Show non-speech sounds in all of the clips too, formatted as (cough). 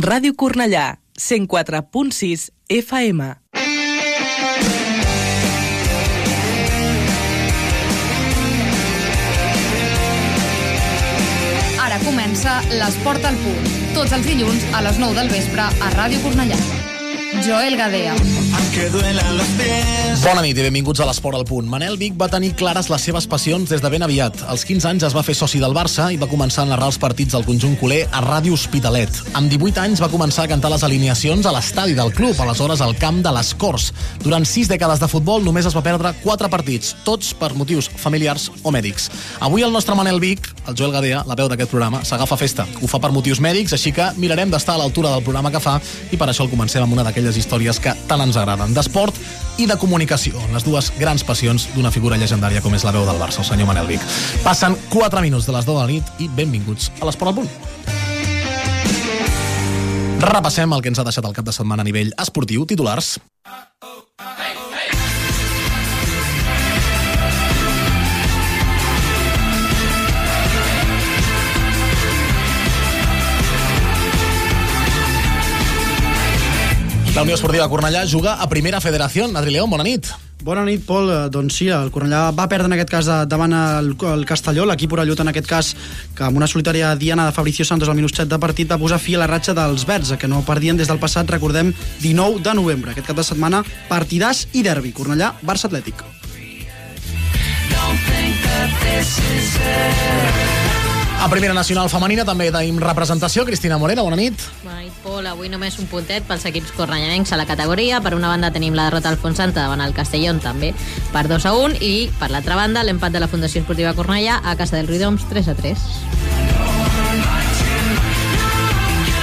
Ràdio Cornellà, 104.6 FM. Ara comença l'Esport al punt. Tots els dilluns a les 9 del vespre a Ràdio Cornellà. Joel Gadea. Bona nit i benvinguts a l'Esport al Punt. Manel Vic va tenir clares les seves passions des de ben aviat. Als 15 anys es va fer soci del Barça i va començar a narrar els partits del conjunt culer a Ràdio Hospitalet. Amb 18 anys va començar a cantar les alineacions a l'estadi del club, aleshores al camp de les Corts. Durant 6 dècades de futbol només es va perdre 4 partits, tots per motius familiars o mèdics. Avui el nostre Manel Vic, el Joel Gadea, la veu d'aquest programa, s'agafa festa. Ho fa per motius mèdics, així que mirarem d'estar a l'altura del programa que fa i per això el comencem amb una d'aquelles històries que tant ens agraden, d'esport i de comunicació, les dues grans passions d'una figura llegendària com és la veu del Barça, el senyor Manel Vic. Passen 4 minuts de les 2 de la nit i benvinguts a l'Esport al Punt. Repassem el que ens ha deixat el cap de setmana a nivell esportiu. Titulars. La Unió Esportiva Cornellà juga a Primera Federació. Adri León, bona nit. Bona nit, Pol. Eh, Doncs sí, el Cornellà va perdre en aquest cas davant el, el Castelló, l'equip orellut en aquest cas, que amb una solitària diana de Fabricio Santos al minut 7 de partit va posar fi a la ratxa dels verds, que no perdien des del passat, recordem, 19 de novembre. Aquest cap de setmana, partidàs i derbi. Cornellà, Barça Atlètic. A Primera Nacional Femenina també tenim representació. Cristina Morena, bona nit. Bona nit, Pol. Avui només un puntet pels equips cornellanencs a la categoria. Per una banda tenim la derrota del Fonsanta davant el Castellón, també per 2 a 1, i per l'altra banda l'empat de la Fundació Esportiva Cornellà a casa del Riudoms 3 a 3.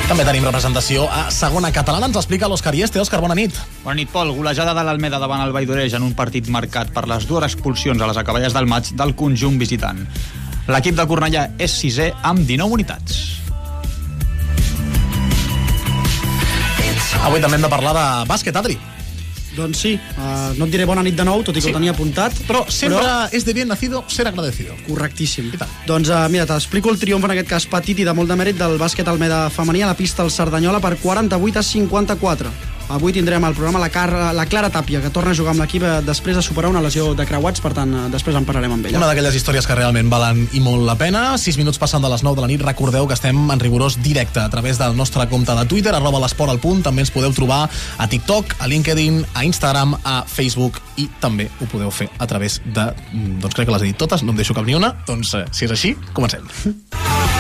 També tenim representació a segona catalana. Ens explica l'Òscar Ieste. Òscar, bona nit. Bona nit, Pol. Golejada de l'Almeda davant el Valldoreig en un partit marcat per les dues expulsions a les acaballes del maig del conjunt visitant. L'equip de Cornellà és sisè amb 19 unitats. Avui també hem de parlar de bàsquet, Adri. Doncs sí, uh, no et diré bona nit de nou, tot i que Sí. ho tenia apuntat. Però sempre és de bien nacido ser agradecido. Correctíssim. Doncs uh, mira, t'explico el triomf en aquest cas petit i de molt de mèrit del bàsquet Almeda femení a la pista al Cerdanyola per 48 a 54. Avui tindrem al programa la, Car la Clara Tàpia, que torna a jugar amb l'equip eh, després de superar una lesió de creuats, per tant, eh, després en parlarem amb ella. Una d'aquelles històries que realment valen i molt la pena. 6 minuts passant de les 9 de la nit. Recordeu que estem en rigorós directe a través del nostre compte de Twitter, arroba l'esport al punt. També ens podeu trobar a TikTok, a LinkedIn, a Instagram, a Facebook i també ho podeu fer a través de... mm, Doncs crec que les he dit totes, no em deixo cap ni una. Doncs eh, si és així, comencem. (laughs)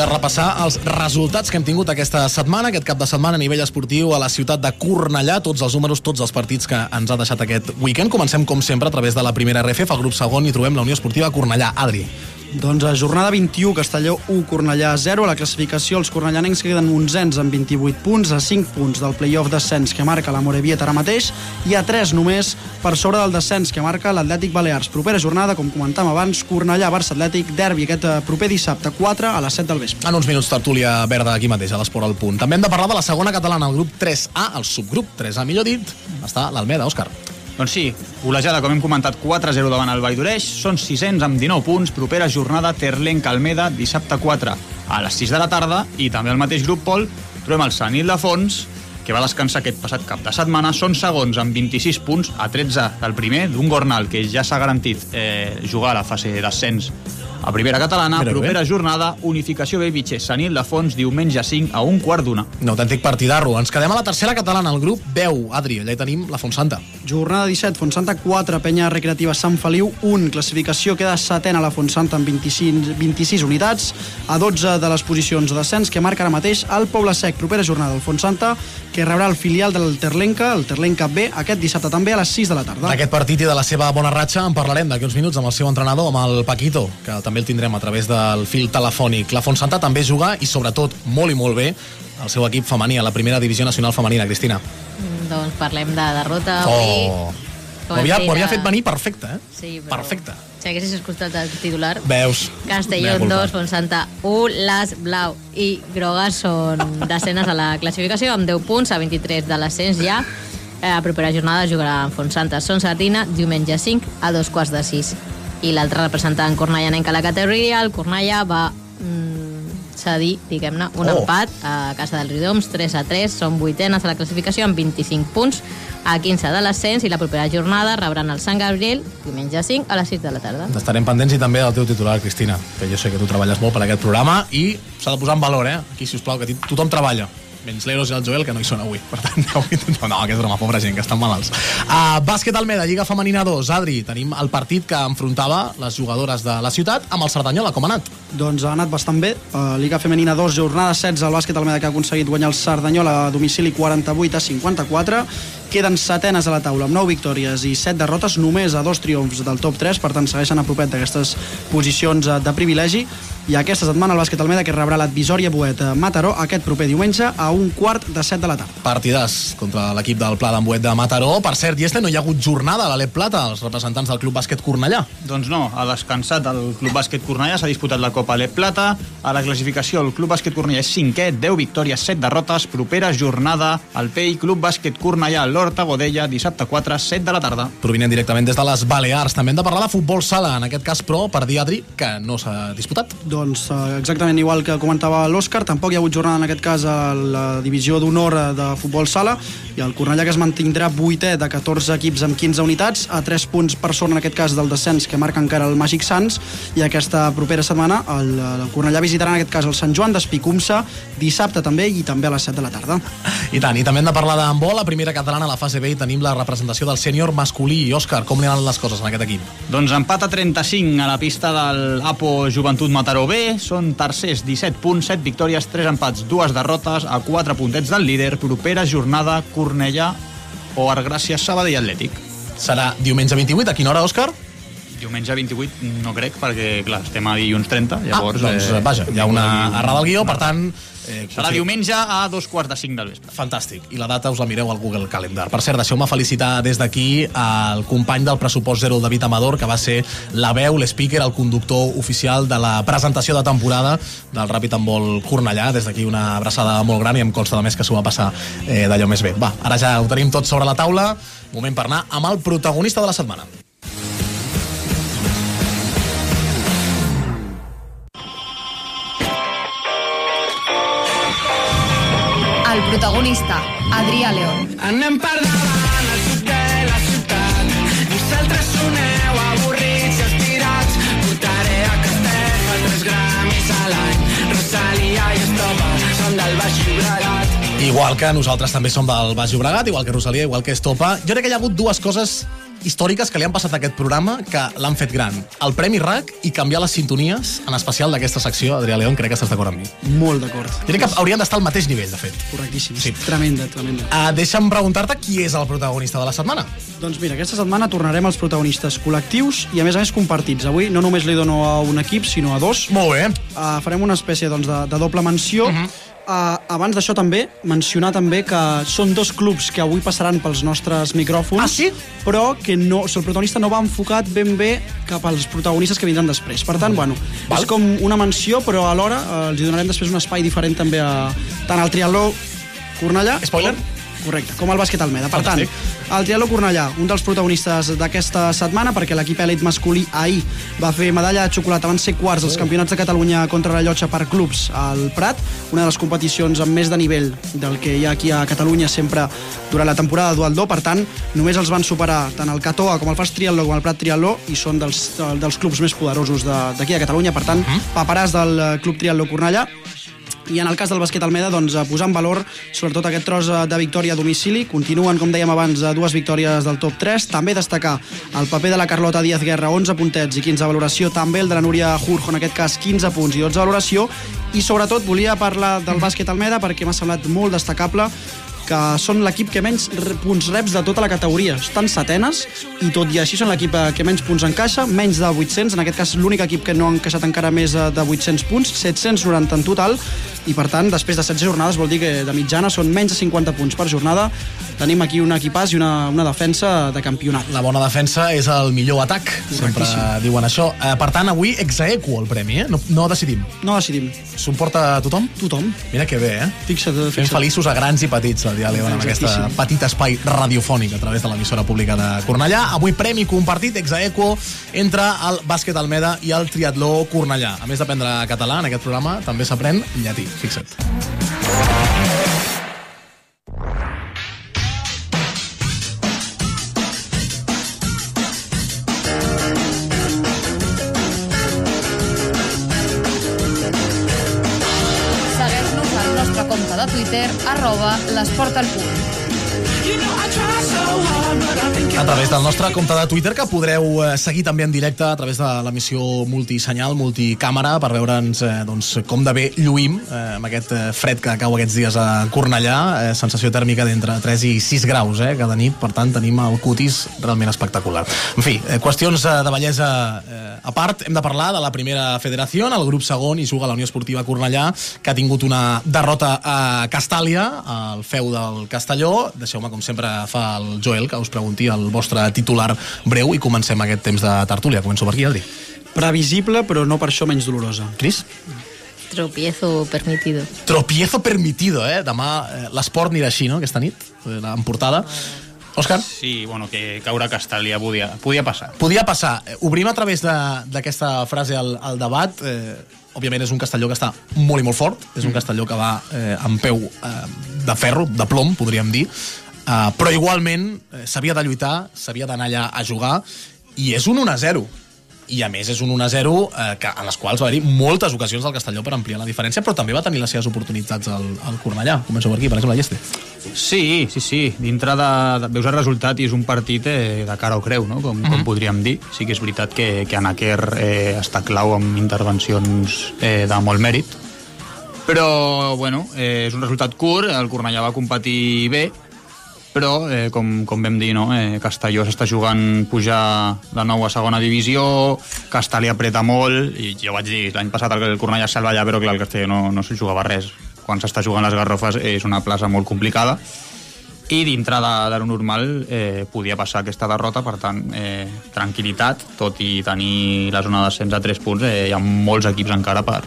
de repassar els resultats que hem tingut aquesta setmana, aquest cap de setmana a nivell esportiu a la ciutat de Cornellà, tots els números, tots els partits que ens ha deixat aquest weekend. Comencem, com sempre, a través de la primera RFF, al grup segon, i trobem la Unió Esportiva Cornellà. Adri. Doncs a jornada 21, Castelló 1, Cornellà 0. A la classificació, els cornellanencs queden onzens amb 28 punts, a 5 punts del playoff descens que marca la Morevieta ara mateix, i a 3 només per sobre del descens que marca l'Atlètic Balears. Propera jornada, com comentàvem abans, Cornellà-Barça Atlètic, derbi aquest eh, proper dissabte 4 a les 7 del vespre. En uns minuts, tertúlia verda aquí mateix, a l'Esport al Punt. També hem de parlar de la segona catalana, el grup 3A, el subgrup 3A, millor dit, està l'Almeda, Òscar. Doncs sí, golejada, com hem comentat, 4-0 davant el Valldoreig, són 600 amb 19 punts, propera jornada Terlenc-Almeda, dissabte 4 a les 6 de la tarda, i també al mateix grup, Pol, trobem el Sant Ildefons, que va descansar aquest passat cap de setmana, són segons amb 26 punts a 13 del primer, d'un Gornal que ja s'ha garantit eh, jugar a la fase d'ascens a primera catalana, Mira que bé. propera jornada, unificació Bellvitge, Sant Ildefons, diumenge 5 a un quart d'una. Un autèntic partidarro. Ens quedem a la tercera catalana, el grup 10. Adri, allà hi tenim la Fontsanta. Jornada 17, Fontsanta 4, Penya Recreativa Sant Feliu 1. Classificació queda setena la Fontsanta amb 25, 26 unitats, a 12 de les posicions de que marca ara mateix el Poble Sec. Propera jornada del Fontsanta, que rebrà el filial del Terlenca, el Terlenca B, aquest dissabte també a les 6 de la tarda. D'aquest partit i de la seva bona ratxa en parlarem d'aquí uns minuts amb el seu entrenador, amb el Paquito, que també el tindrem a través del fil telefònic. La Fontsanta també juga, i sobretot, molt i molt bé, el seu equip femení a la primera divisió nacional femenina, Cristina. Mm, Doncs parlem de derrota avui. Oh! Com Ho havia, ho havia fet venir perfecte, eh? Sí, però- Perfecte. Si haguessis escoltat el titular... Veus? Castellón Mea culpa. 2, Fonsanta 1, Las Blau i Grogues són desenes a la classificació amb 10 punts a 23 de l'ascens ja. Eh, A propera jornada jugarà en Fonsanta Son Sardina diumenge 5 a dos quarts de 6. I l'altre representant cornellanenc a la categoria, el Cornellà, va mm, cedir, diguem-ne, un Oh. empat a casa del Ridoms, 3 a 3, són vuitenes a la classificació amb 25 punts a 15 de l'ascens i la propera jornada rebran el Sant Gabriel diumenge 5 a les 6 de la tarda. Estarem pendents i també del teu titular, Cristina, que jo sé que tu treballes molt per aquest programa i s'ha de posar en valor, eh? Aquí, si us plau, que tothom treballa menys l'Eros i el Joel, que no hi són avui. Per tant, (laughs) avui... no, que és broma, pobra gent, que estan malalts. Uh, bàsquet Almeda, Lliga Femenina 2. Adri, tenim el partit que enfrontava les jugadores de la ciutat amb el Cerdanyola. Com ha anat? Doncs ha anat bastant bé. Uh, Liga Femenina 2, jornada 16, el bàsquet Almeda que ha aconseguit guanyar el Cerdanyola a domicili 48 a 54. Queden setenes a la taula amb 9 victòries i 7 derrotes, només a dos triomfs del top 3, per tant segueixen a propet d'aquestes posicions eh, de privilegi. I aquesta setmana el bàsquet Almeda que rebrà l'Advisòria Boet a Mataró aquest proper diumenge a un quart de 7 de la tarda. Partidàs contra l'equip del Pla d'Embuet de Mataró. Per cert, i este no hi ha hagut jornada a l'Alep Plata, els representants del Club Bàsquet Cornellà. Doncs no, ha descansat el Club Bàsquet Cornellà, s'ha disputat la Copa Alep Plata. A la classificació, el Club Bàsquet Cornellà és cinquè, 10 victòries, 7 derrotes. Propera jornada, el PEI Club Bàsquet Cornellà, l'Horta Godella, dissabte 4, 7 de la tarda. Provinent directament des de les Balears. També hem de parlar de futbol sala, en aquest cas, però, per dir, Adri, que no s'ha disputat. Doncs eh, exactament igual que comentava l'Òscar, tampoc hi ha hagut jornada en aquest cas a la divisió d'honor de futbol sala i el Cornellà que es mantindrà vuitè de 14 equips amb 15 unitats, a 3 punts per sort en aquest cas del descens que marca encara el Màgic Sants i aquesta propera setmana el, el Cornellà visitarà en aquest cas el Sant Joan d'Espicumsa dissabte també i també a les 7 de la tarda. I tant, i també hem de parlar d'handbol, la primera catalana a la fase B i tenim la representació del sènior masculí. I Òscar, com li han anat les coses en aquest equip? Doncs empat a 35 a la pista del Apo Joventut Mataró B. Són tercers, 17 punts, 7 victòries, 3 empats, 2 derrotes, a 4 puntets del líder. Propera jornada, Cornellà o Argràcia Sabadell Atlètic. Serà diumenge 28, a quina hora, Òscar? Diumenge 28 no crec, perquè clar, estem a dilluns 30, llavors... ah, doncs, eh, vaja, hi ha una errada al guió, per tant... Eh, Serà diumenge a dos quarts de cinc del vespre. Fantàstic. I la data us la mireu al Google Calendar. Per cert, deixeu-me felicitar des d'aquí al company del pressupost zero, el David Amador, que va ser la veu, l'speaker, el conductor oficial de la presentació de temporada del Ràpid Handbol Cornellà. Des d'aquí una abraçada molt gran i em consta de més que s'ho va passar eh, d'allò més bé. Va, ara ja ho tenim tot sobre la taula. Moment per anar amb el protagonista de la setmana. El protagonista, Adrià León. Anem per davant al sud de la ciutat. Vosaltres soneu avorrits i estirats. Votaré a Castellà tres gramis a l'any. Rosalia i Estopa són del Baix Llobregat. Igual que nosaltres també som del Baix Llobregat, igual que Rosalia, igual que Estopa. Jo crec que hi ha hagut dues coses històriques que li han passat a aquest programa que l'han fet gran. El Premi RAC i canviar les sintonies, en especial d'aquesta secció. Adrià León, crec que estàs d'acord amb mi. Molt d'acord. Crec que haurien d'estar al mateix nivell, de fet. Correctíssim. Sí. Sí. Tremenda, tremenda. Uh, deixa'm preguntar-te qui és el protagonista de la setmana. Doncs mira, aquesta setmana tornarem als protagonistes col·lectius i a més a més compartits. Avui no només li dono a un equip, sinó a dos. Molt bé. Uh, farem una espècie doncs, de, de doble menció. Uh -huh. Uh, abans d'això també, mencionar també que són dos clubs que avui passaran pels nostres micròfons Ah, sí? però que no, o sigui, el protagonista no va enfocat ben bé cap als protagonistes que vindran després. Per tant, bueno, Val. és com una menció, però alhora uh, els hi donarem després un espai diferent també a, tant al triatló Cornellà... Spoiler? Com, correcte, com el bàsquet Almeda. Per tant, el triatló Cornellà, un dels protagonistes d'aquesta setmana, perquè l'equip elit masculí ahir va fer medalla de xocolata, van ser quarts dels campionats de Catalunya contra la llotja per clubs al Prat, una de les competicions amb més de nivell del que hi ha aquí a Catalunya sempre durant la temporada dual 2, per tant, només els van superar tant el Catoa com el Fast Triatló com el Prat Triatló i són dels, dels clubs més poderosos de- d'aquí a Catalunya, per tant, paperàs del Club Triatló Cornellà i en el cas del bàsquet Almeda, doncs, posar en valor sobretot aquest tros eh, de victòria a domicili. Continuen, com dèiem abans, dues victòries del top 3. També destacar el paper de la Carlota Díaz Guerra, 11 puntets i 15 de valoració. També el de la Núria Jurjo, en aquest cas, 15 punts i 12 de valoració. I sobretot volia parlar del bàsquet Almeda perquè m'ha semblat molt destacable que són l'equip que menys punts reps de tota la categoria. Estan setenes i tot i així són l'equip eh, que menys punts encaixa, menys de 800, en aquest cas l'únic equip que no ha encaixat encara més eh, de 800 punts, 790 en total, i per tant, després de 16 jornades vol dir que de mitjana són menys de 50 punts per jornada. Tenim aquí un equipàs i una, una defensa de campionat. La bona defensa és el millor atac, sempre diuen això. Eh, per tant, avui exaequo el premi, eh? No, no decidim. No decidim. S'ho emporta tothom? Tothom. Mira que bé, eh? Fixa't, Fem fixa't. feliços a grans i petits el dia l'Evan amb aquest Exactíssim. petit espai radiofònic a través de l'emissora pública de Cornellà. Avui premi compartit exaequo entre el bàsquet Almeda i el triatló Cornellà. A més d'aprendre català, en aquest programa també s'aprèn llatí, fixa't. Twitter, arroba l'esport al punt. A través del nostre compte de Twitter, que podreu eh, seguir també en directe a través de l'emissió multisenyal, multicàmera, per veure'ns eh, doncs, com de bé lluïm eh, amb aquest eh, fred que cau aquests dies a Cornellà, eh, sensació tèrmica d'entre 3 i 6 graus eh, cada nit, per tant tenim el cutis realment espectacular. En fi, eh, qüestions eh, de bellesa eh, a part, hem de parlar de la primera federació, el grup segon hi juga la Unió Esportiva Cornellà, que ha tingut una derrota a Castàlia, al feu del Castelló. Deixeu-me, com sempre, fa el Joel, que us pregunti el vostre titular breu i comencem aquest temps de tertúlia. Començo per aquí, Adri. Previsible, però no per això menys dolorosa. Cris? Tropiezo permitido. Tropiezo permitido, eh? Demà eh, l'esport anirà així, no?, aquesta nit, eh, en portada. Òscar? Sí, bueno, que caure a Castàlia podia, podia passar. Podia passar. Eh, Obrim a través de- d'aquesta frase al, al debat. Eh, òbviament és un castelló que està molt i molt fort, és un castelló que va eh, amb peu eh, de ferro, de plom, podríem dir, eh, però igualment eh, s'havia de lluitar, s'havia d'anar allà a jugar, i és un 1-0 i a més és un 1-0 eh, que, en les quals va haver-hi moltes ocasions del Castelló per ampliar la diferència, però també va tenir les seves oportunitats al, al Cornellà. Començo per aquí, per exemple, Lleste. Sí, sí, sí. Dintre de, de veus el resultat i és un partit eh, de cara o creu, no? com, com podríem dir. Sí que és veritat que, que Anaquer eh, està clau amb intervencions eh, de molt mèrit, però bueno, eh, és un resultat curt, el Cornellà va competir bé, però, eh, com, com vam dir, no? eh, Castelló s'està jugant pujar de nou a segona divisió, Castelli apreta molt, i jo vaig dir, l'any passat el, el Cornellà es salva allà, però clar, el Castelló no, no s'hi jugava res. Quan s'està jugant les Garrofes és una plaça molt complicada, i dintre de, de lo normal eh, podia passar aquesta derrota, per tant, eh, tranquil·litat, tot i tenir la zona d'ascens a 3 punts, eh, hi ha molts equips encara per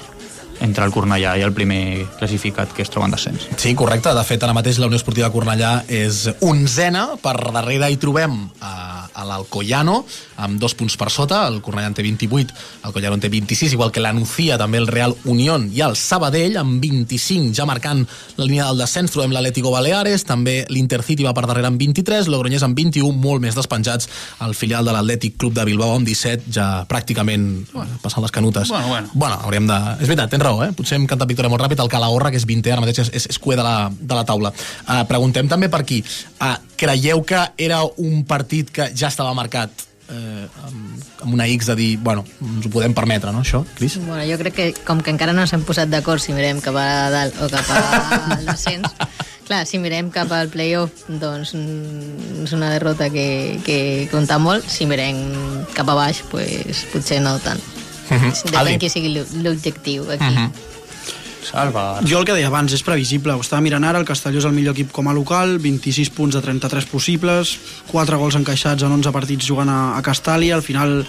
entre el Cornellà i el primer classificat que es troben descens. Sí, correcte. De fet, ara mateix la Unió Esportiva Cornellà és onzena. Per darrere hi trobem a, a l'Alcoyano, amb dos punts per sota. El Cornellà en té 28, el Collano en té 26, igual que la Nucía, també el Real Unión i el Sabadell, amb 25, ja marcant la línia del descens. Trobem l'Atlético Baleares, també l'Intercity va per darrere amb 23, l'Ogronyès amb 21, molt més despenjats. El filial de l'Atlètic Club de Bilbao amb 17, ja pràcticament bueno, passant les canutes. Bueno, bueno. Bueno, hauríem de... És veritat, tens raó, eh? Potser hem cantat victòria molt ràpid. El Calahorra, que és 20 ara mateix, és, és, és cué de la, de la taula. Uh, preguntem també per aquí. Uh, creieu que era un partit que ja estava marcat eh, amb, amb una X de dir, bueno, ens ho podem permetre, no, això, Cris? Bueno, jo crec que com que encara no s'han posat d'acord si mirem cap a dalt o cap a l'ascens, (laughs) clar, si mirem cap al playoff, doncs mm, és una derrota que, que compta molt. Si mirem cap a baix, pues, potser no tant. Mhm. Depèn Ali. qui sigui l'o- l'objectiu aquí. Mhm. Salva. Jo el que deia abans, és previsible. Ho estava mirant ara, el Castelló és el millor equip com a local, 26 punts de 33 possibles, 4 gols encaixats en 11 partits jugant a, a Castàlia, al final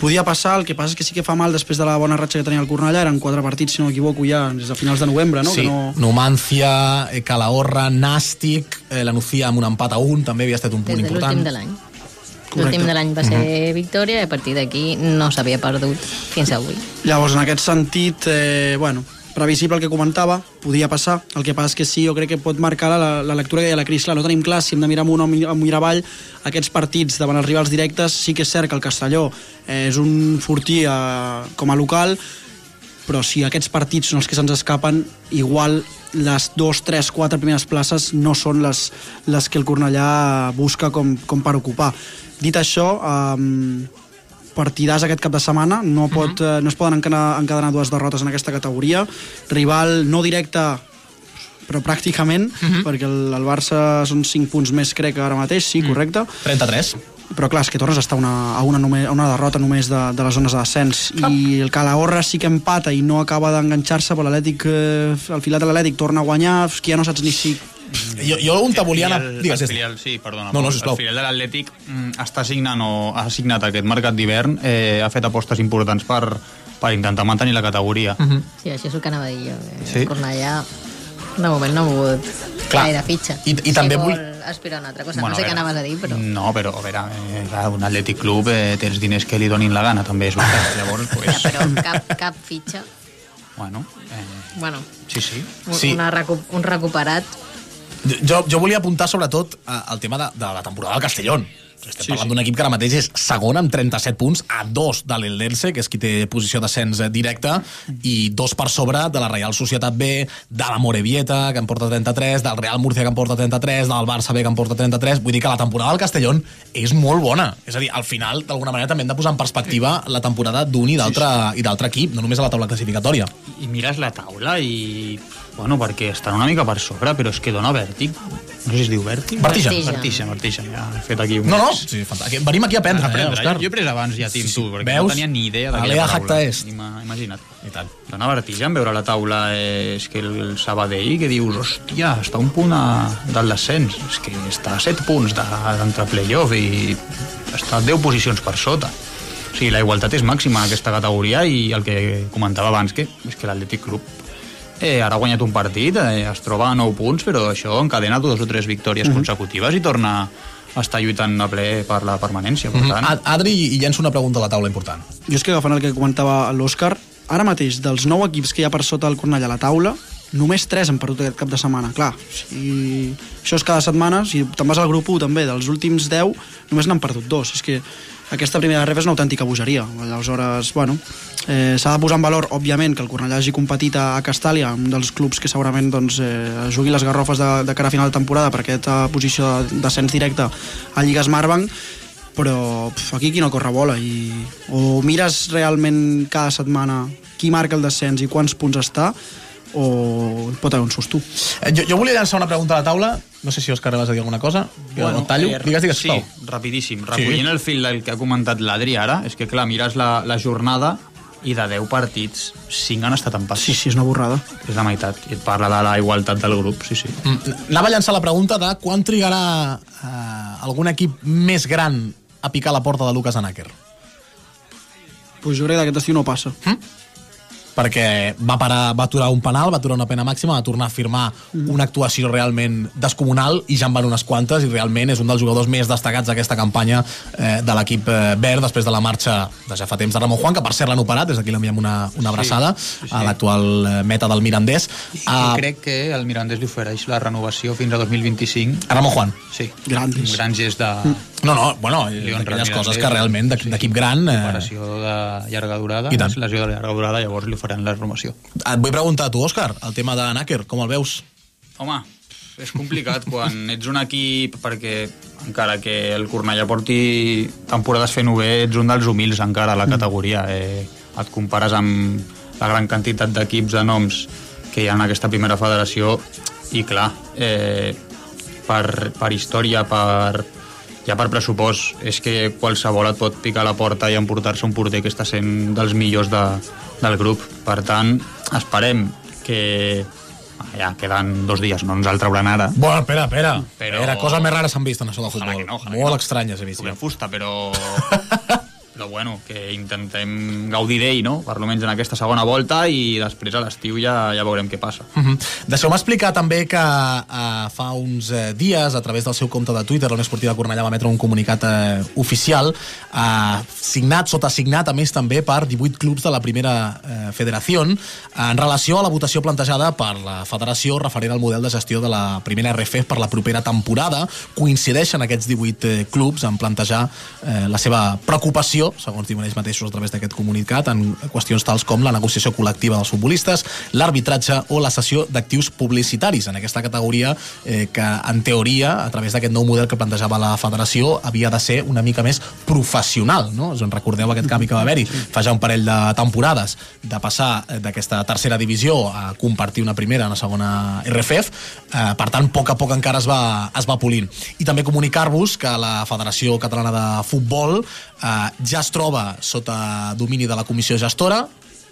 podia passar, el que passa és que sí que fa mal després de la bona ratxa que tenia el Cornellà, eren 4 partits, si no m'equivoco, ja des de finals de novembre, no? sí, Que no... Numancia, eh, Calahorra, Nàstic, eh, la Nucía amb un empat a un, també havia estat un punt Des de important. l'últim de l'any. L'últim de l'any va ser Mhm. victòria i a partir d'aquí no s'havia perdut fins avui. Llavors, en aquest sentit, eh, bueno, previsible el que comentava, podia passar. El que passa és que sí, jo crec que pot marcar la, la lectura que deia la Cris. Clar, no tenim clar si hem de mirar amunt o mirar avall. Aquests partits davant els rivals directes, sí que és cert que el Castelló eh, és un fortí eh, com a local, però si aquests partits són els que se'ns escapen, igual les dos, tres, quatre primeres places no són les, les que el Cornellà busca com, com per ocupar. Dit això, eh, partidàs aquest cap de setmana, no, pot, uh -huh. no es poden encadenar, encadenar dues derrotes en aquesta categoria. Rival no directe, però pràcticament, perquè el, el Barça són 5 punts més, crec, ara mateix, sí, correcte. 33. Però clar, és que tornes a estar una, a, una només, a una derrota només de, de les zones de descens. I el Calahorra sí que empata i no acaba d'enganxar-se, però l'Atlètic, eh, al filat de l'Atlètic torna a guanyar, és que ja no saps ni si... Jo, jo on te volia anar... El, Digues, el filial, sí, perdona. No, no, sisplau. El filial de l'Atlètic mm, està signant o ha signat aquest mercat d'hivern, eh, ha fet apostes importants per, per intentar mantenir la categoria. Mhm. Sí, això és el que anava a dir jo. Eh? Sí? Cornellà, de moment no ha mogut Clar. gaire fitxa. I- i també si vull- vol aspirar a una altra cosa. Bueno, no sé què anaves a dir, però... No, però a veure, eh, clar, un Atlètic Club eh, té els diners que li donin la gana, també és veritat. (laughs) Llavors, Ja, pues, però cap, cap fitxa. bueno, eh, Bueno, sí, sí. un, Sí. una recu un recuperat. Jo, jo volia apuntar sobretot eh, el tema de, de la temporada del Castellón. Estem sí, parlant sí. d'un equip que ara mateix és segon amb 37 punts a dos de l'Eldense, que és qui té posició d'ascens eh, directe, i dos per sobre de la Real Societat B, de la Morevieta, que en porta 33, del Real Murcia, que en porta 33, del Barça B, que en porta 33. Vull dir que la temporada del Castellón és molt bona. És a dir, al final, d'alguna manera, també hem de posar en perspectiva la temporada d'un i d'altre i d'altre equip, no només a la taula classificatòria. I mires la taula i... Bueno, perquè estan una mica per sobre, però és que dona vèrtic. No sé si es diu vèrtic. Vertigen. Vertigen, vertigen. Ja he fet aquí un... No, no, sí, fantàstic. Venim aquí a aprendre, A eh, aprendre. Òscar? jo, jo he pres abans ja, Tim, tu, perquè Veus? no tenia ni idea d'aquella paraula. est. Ima- Imagina't. I tant. Dona vertigen veure la taula, eh, és que el Sabadell, que dius, hòstia, està un punt a, del descens, és que està a 7 punts de- d'entre playoff i està 10 posicions per sota. O sigui, la igualtat és màxima en aquesta categoria i el que comentava abans, que és que l'Atlètic Club eh, ara ha guanyat un partit, eh, es troba a 9 punts, però això encadena dues o tres victòries consecutives i torna a estar lluitant a ple per la permanència. Per tant, Ad- Adri, i llenço una pregunta a la taula important. Jo és que agafant el que comentava l'Òscar, ara mateix, dels nou equips que hi ha per sota del Cornellà a la taula, només 3 han perdut aquest cap de setmana. Clar, si això és cada setmana, si te'n vas al grup 1 també, dels últims 10, només n'han perdut dos. És que aquesta primera ref és una autèntica bogeria. Aleshores, bueno, eh, s'ha de posar en valor, òbviament, que el Cornellà hagi competit a, a Castàlia, un dels clubs que segurament doncs, eh, jugui les garrofes de, de cara a final de temporada per aquesta posició de descens directe a Lliga Smartbank, però pf, aquí qui no corre bola i o mires realment cada setmana qui marca el descens i quants punts està o pot haver un susto. Eh, Jo, jo volia llançar una pregunta a la taula. No sé si, Òscar, vas a dir alguna cosa. Jo no et tallo. eh, digues, digues, sí, sisplau. rapidíssim. Recollint el fil del que ha comentat l'Adri ara, és que, clar, mires la, la jornada i de 10 partits, 5 han estat empats. Sí, sí, és una borrada. És la meitat. I et parla de la igualtat del grup, sí, sí. Mm, Anava a llançar la pregunta de quan trigarà eh, algun equip més gran a picar la porta de Lucas Anaker. Pues jo crec que aquest estiu no passa. Perquè va, parar, va aturar un penal, va aturar una pena màxima, va tornar a firmar una actuació realment descomunal i ja en van unes quantes i realment és un dels jugadors més destacats d'aquesta campanya eh, de l'equip eh, verd després de la marxa de ja fa temps de Ramon Juan, que per cert l'han operat, des d'aquí l'enviem una, una abraçada sí, sí. a l'actual eh, meta del Mirandés. I A, crec que el Mirandés li ofereix la renovació fins a 2025. a Ramon Juan. Sí, Grandis. un gran gest de... No, no, bueno, el coses que realment d'equip d'equip gran... Eh, Operació de llarga durada, I tant. lesió de llarga durada, llavors li faran la renovació. et vull preguntar a tu, Òscar, el tema de Nàquer, com el veus? Home, és complicat (laughs) quan ets un equip perquè encara que el Cornellà porti temporades fent-ho bé, ets un dels humils encara a la categoria. Eh, et compares amb la gran quantitat d'equips de noms que hi ha en aquesta primera federació i clar, eh, per, per història, per, ja per pressupost, és que qualsevol et pot picar a la porta i emportar-se un porter que està sent dels millors de, del grup. Per tant, esperem que ja queden dos dies, no ens el trauran ara. Bueno, espera, espera. Però- Era coses més rares s'han vist en això del Ojalà futbol. que no, ojalà Molt no. estranyes he vist. Jo. fusta, però... (laughs) però bueno, que intentem gaudir d'ell, no? Per almenys en aquesta segona volta i després a l'estiu ja, ja veurem què passa. Uh -huh. Deixeu-me explicar també que uh, fa uns uh, dies, a través del seu compte de Twitter, la Esportiva Cornellà va emetre un comunicat uh, oficial, uh, signat, sota signat, a més també per 18 clubs de la primera uh, federació, en relació a la votació plantejada per la federació referent al model de gestió de la primera RF per la propera temporada. Coincideixen aquests 18 eh, clubs en plantejar eh, la seva preocupació divisió, segons diuen ells mateixos a través d'aquest comunicat, en qüestions tals com la negociació col·lectiva dels futbolistes, l'arbitratge o la cessió d'actius publicitaris en aquesta categoria eh, que, en teoria, a través d'aquest nou model que plantejava la federació, havia de ser una mica més professional, no? Us en recordeu aquest canvi que va haver-hi fa ja un parell de temporades, de passar eh, d'aquesta tercera divisió a compartir una primera, una segona RFF, eh, per tant, a poc a poc encara es va, es va polint. I també comunicar-vos que la Federació Catalana de Futbol eh, ja es troba sota domini de la comissió gestora,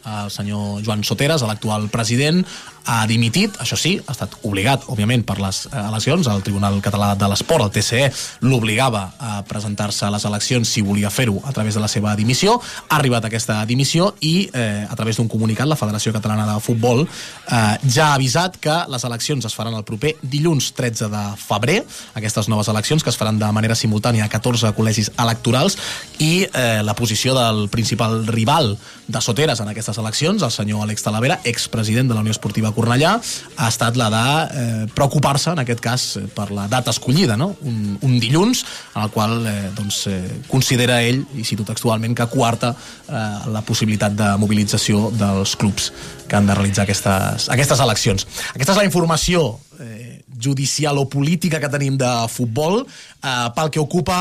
el senyor Joan Soteres, l'actual president, ha dimitit, això sí, ha estat obligat, òbviament, per les eh, eleccions. El Tribunal Català de l'Esport, el TCE, l'obligava a presentar-se a les eleccions si volia fer-ho a través de la seva dimissió. Ha arribat aquesta dimissió i, eh, a través d'un comunicat, la Federació Catalana de Futbol eh, ja ha avisat que les eleccions es faran el proper dilluns 13 de febrer, aquestes noves eleccions que es faran de manera simultània a 14 col·legis electorals i eh, la posició del principal rival de Soteres en aquestes eleccions, el senyor Àlex Talavera, expresident de la Unió Esportiva Cornellà, ha estat la de eh, preocupar-se, en aquest cas, eh, per la data escollida, no? un, un dilluns, en el qual eh, doncs, eh, considera ell, i cito textualment, que quarta eh, la possibilitat de mobilització dels clubs que han de realitzar aquestes, aquestes eleccions. Aquesta és la informació eh, judicial o política que tenim de futbol. Eh, pel que ocupa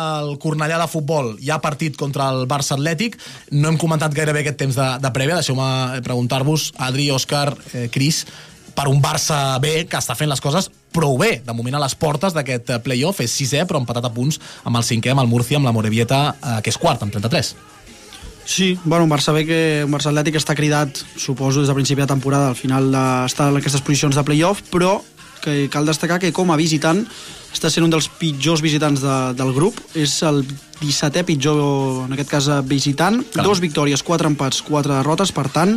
el Cornellà de futbol, hi ha partit contra el Barça Atlètic. No hem comentat gairebé aquest temps de, de prèvia. Deixeu-me preguntar-vos, Adri, Òscar, eh, Cris, per un Barça B que està fent les coses prou bé. De moment a les portes d'aquest eh, play-off és sisè, però empatat a punts amb el cinquè, amb el Murcia, amb la Morevieta, eh, que és quart, amb 33. Sí, bueno, un Barça B que un Barça Atlètic està cridat, suposo, des de principi de temporada, al final de, està en aquestes posicions de play-off, però que cal destacar que com a visitant està sent un dels pitjors visitants de, del grup, és el 17è pitjor, en aquest cas, visitant, Caram. dos victòries, quatre empats, quatre derrotes, per tant,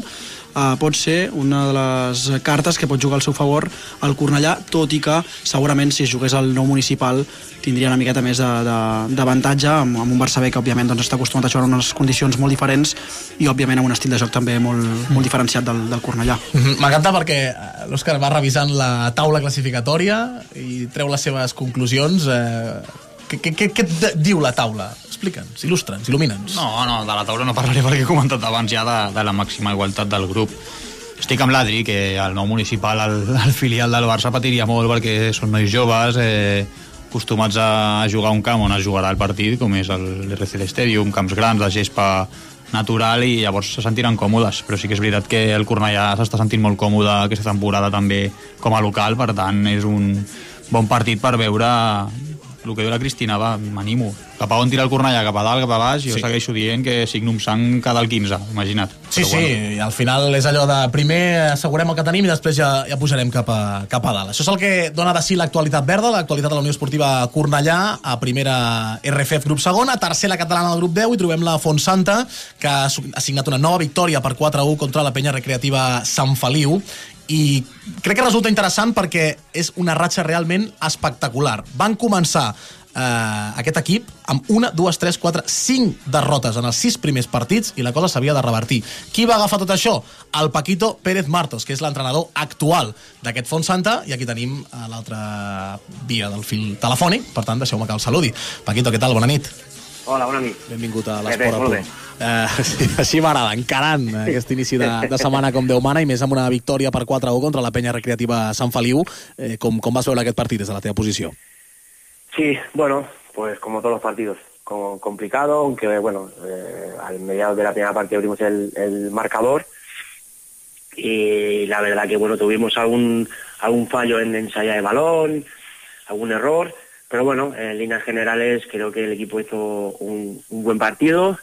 eh, pot ser una de les cartes que pot jugar al seu favor el Cornellà, tot i que segurament si es jugués al nou municipal tindria una miqueta més d'avantatge amb, amb un Barça B que òbviament doncs, està acostumat a jugar en unes condicions molt diferents i òbviament amb un estil de joc també molt, molt diferenciat del, del Cornellà. Mhm. M'encanta perquè eh, l'Òscar va revisant la taula classificatòria i treu les seves conclusions. Eh, què, què, què, et diu la taula? Explica'ns, il·lustra'ns, il·lumina'ns. No, no, de la taula no parlaré perquè he comentat abans ja de, de la màxima igualtat del grup. Estic amb l'Adri, que al nou municipal, el, el filial del Barça patiria molt perquè són nois joves, eh, acostumats a jugar un camp on es jugarà el partit, com és l'RCD Stadium, camps grans, de gespa natural i llavors se sentiran còmodes, però sí que és veritat que el Cornellà s'està sentint molt còmode aquesta temporada també com a local, per tant és un bon partit per veure el que diu la Cristina, va, m'animo. Cap a on tira el Cornellà, cap a dalt, cap a baix, jo Sí. segueixo dient que Signum Sang cada el 15, imagina't. Sí, Però sí, i al final és allò de primer assegurem el que tenim i després ja, ja pujarem cap a, cap a dalt. Això és el que dona de si l'actualitat verda, l'actualitat de la Unió Esportiva Cornellà, a primera RFF grup segon, a tercera catalana del grup 10 i trobem la Fontsanta, que ha su- ha signat una nova victòria per 4-1 contra la penya recreativa Sant Feliu i crec que resulta interessant perquè és una ratxa realment espectacular. Van començar eh, aquest equip amb una, dues, tres, quatre, cinc derrotes en els sis primers partits i la cosa s'havia de revertir. Qui va agafar tot això? El Paquito Pérez Martos, que és l'entrenador actual d'aquest Font Santa, i aquí tenim a l'altra via del fil telefònic, per tant, deixeu-me que el saludi. Paquito, què tal? Bona nit. Hola, bona nit. Benvingut a l'Esport bé, a molt punt. Eh, (laughs) sí, així m'agrada, encarant eh, aquest inici de, de setmana com Déu mana i més amb una victòria per 4-1 contra la penya recreativa Sant Feliu. Eh, com, com vas veure aquest partit des de la teva posició? Sí, bueno, pues como todos los partidos, como complicado, aunque bueno, eh, al mediados de la primera parte abrimos el, el marcador y la verdad que bueno, tuvimos algún, algún fallo en ensaya de balón, algún error, pero bueno, en líneas generales creo que el equipo hizo un, un buen partido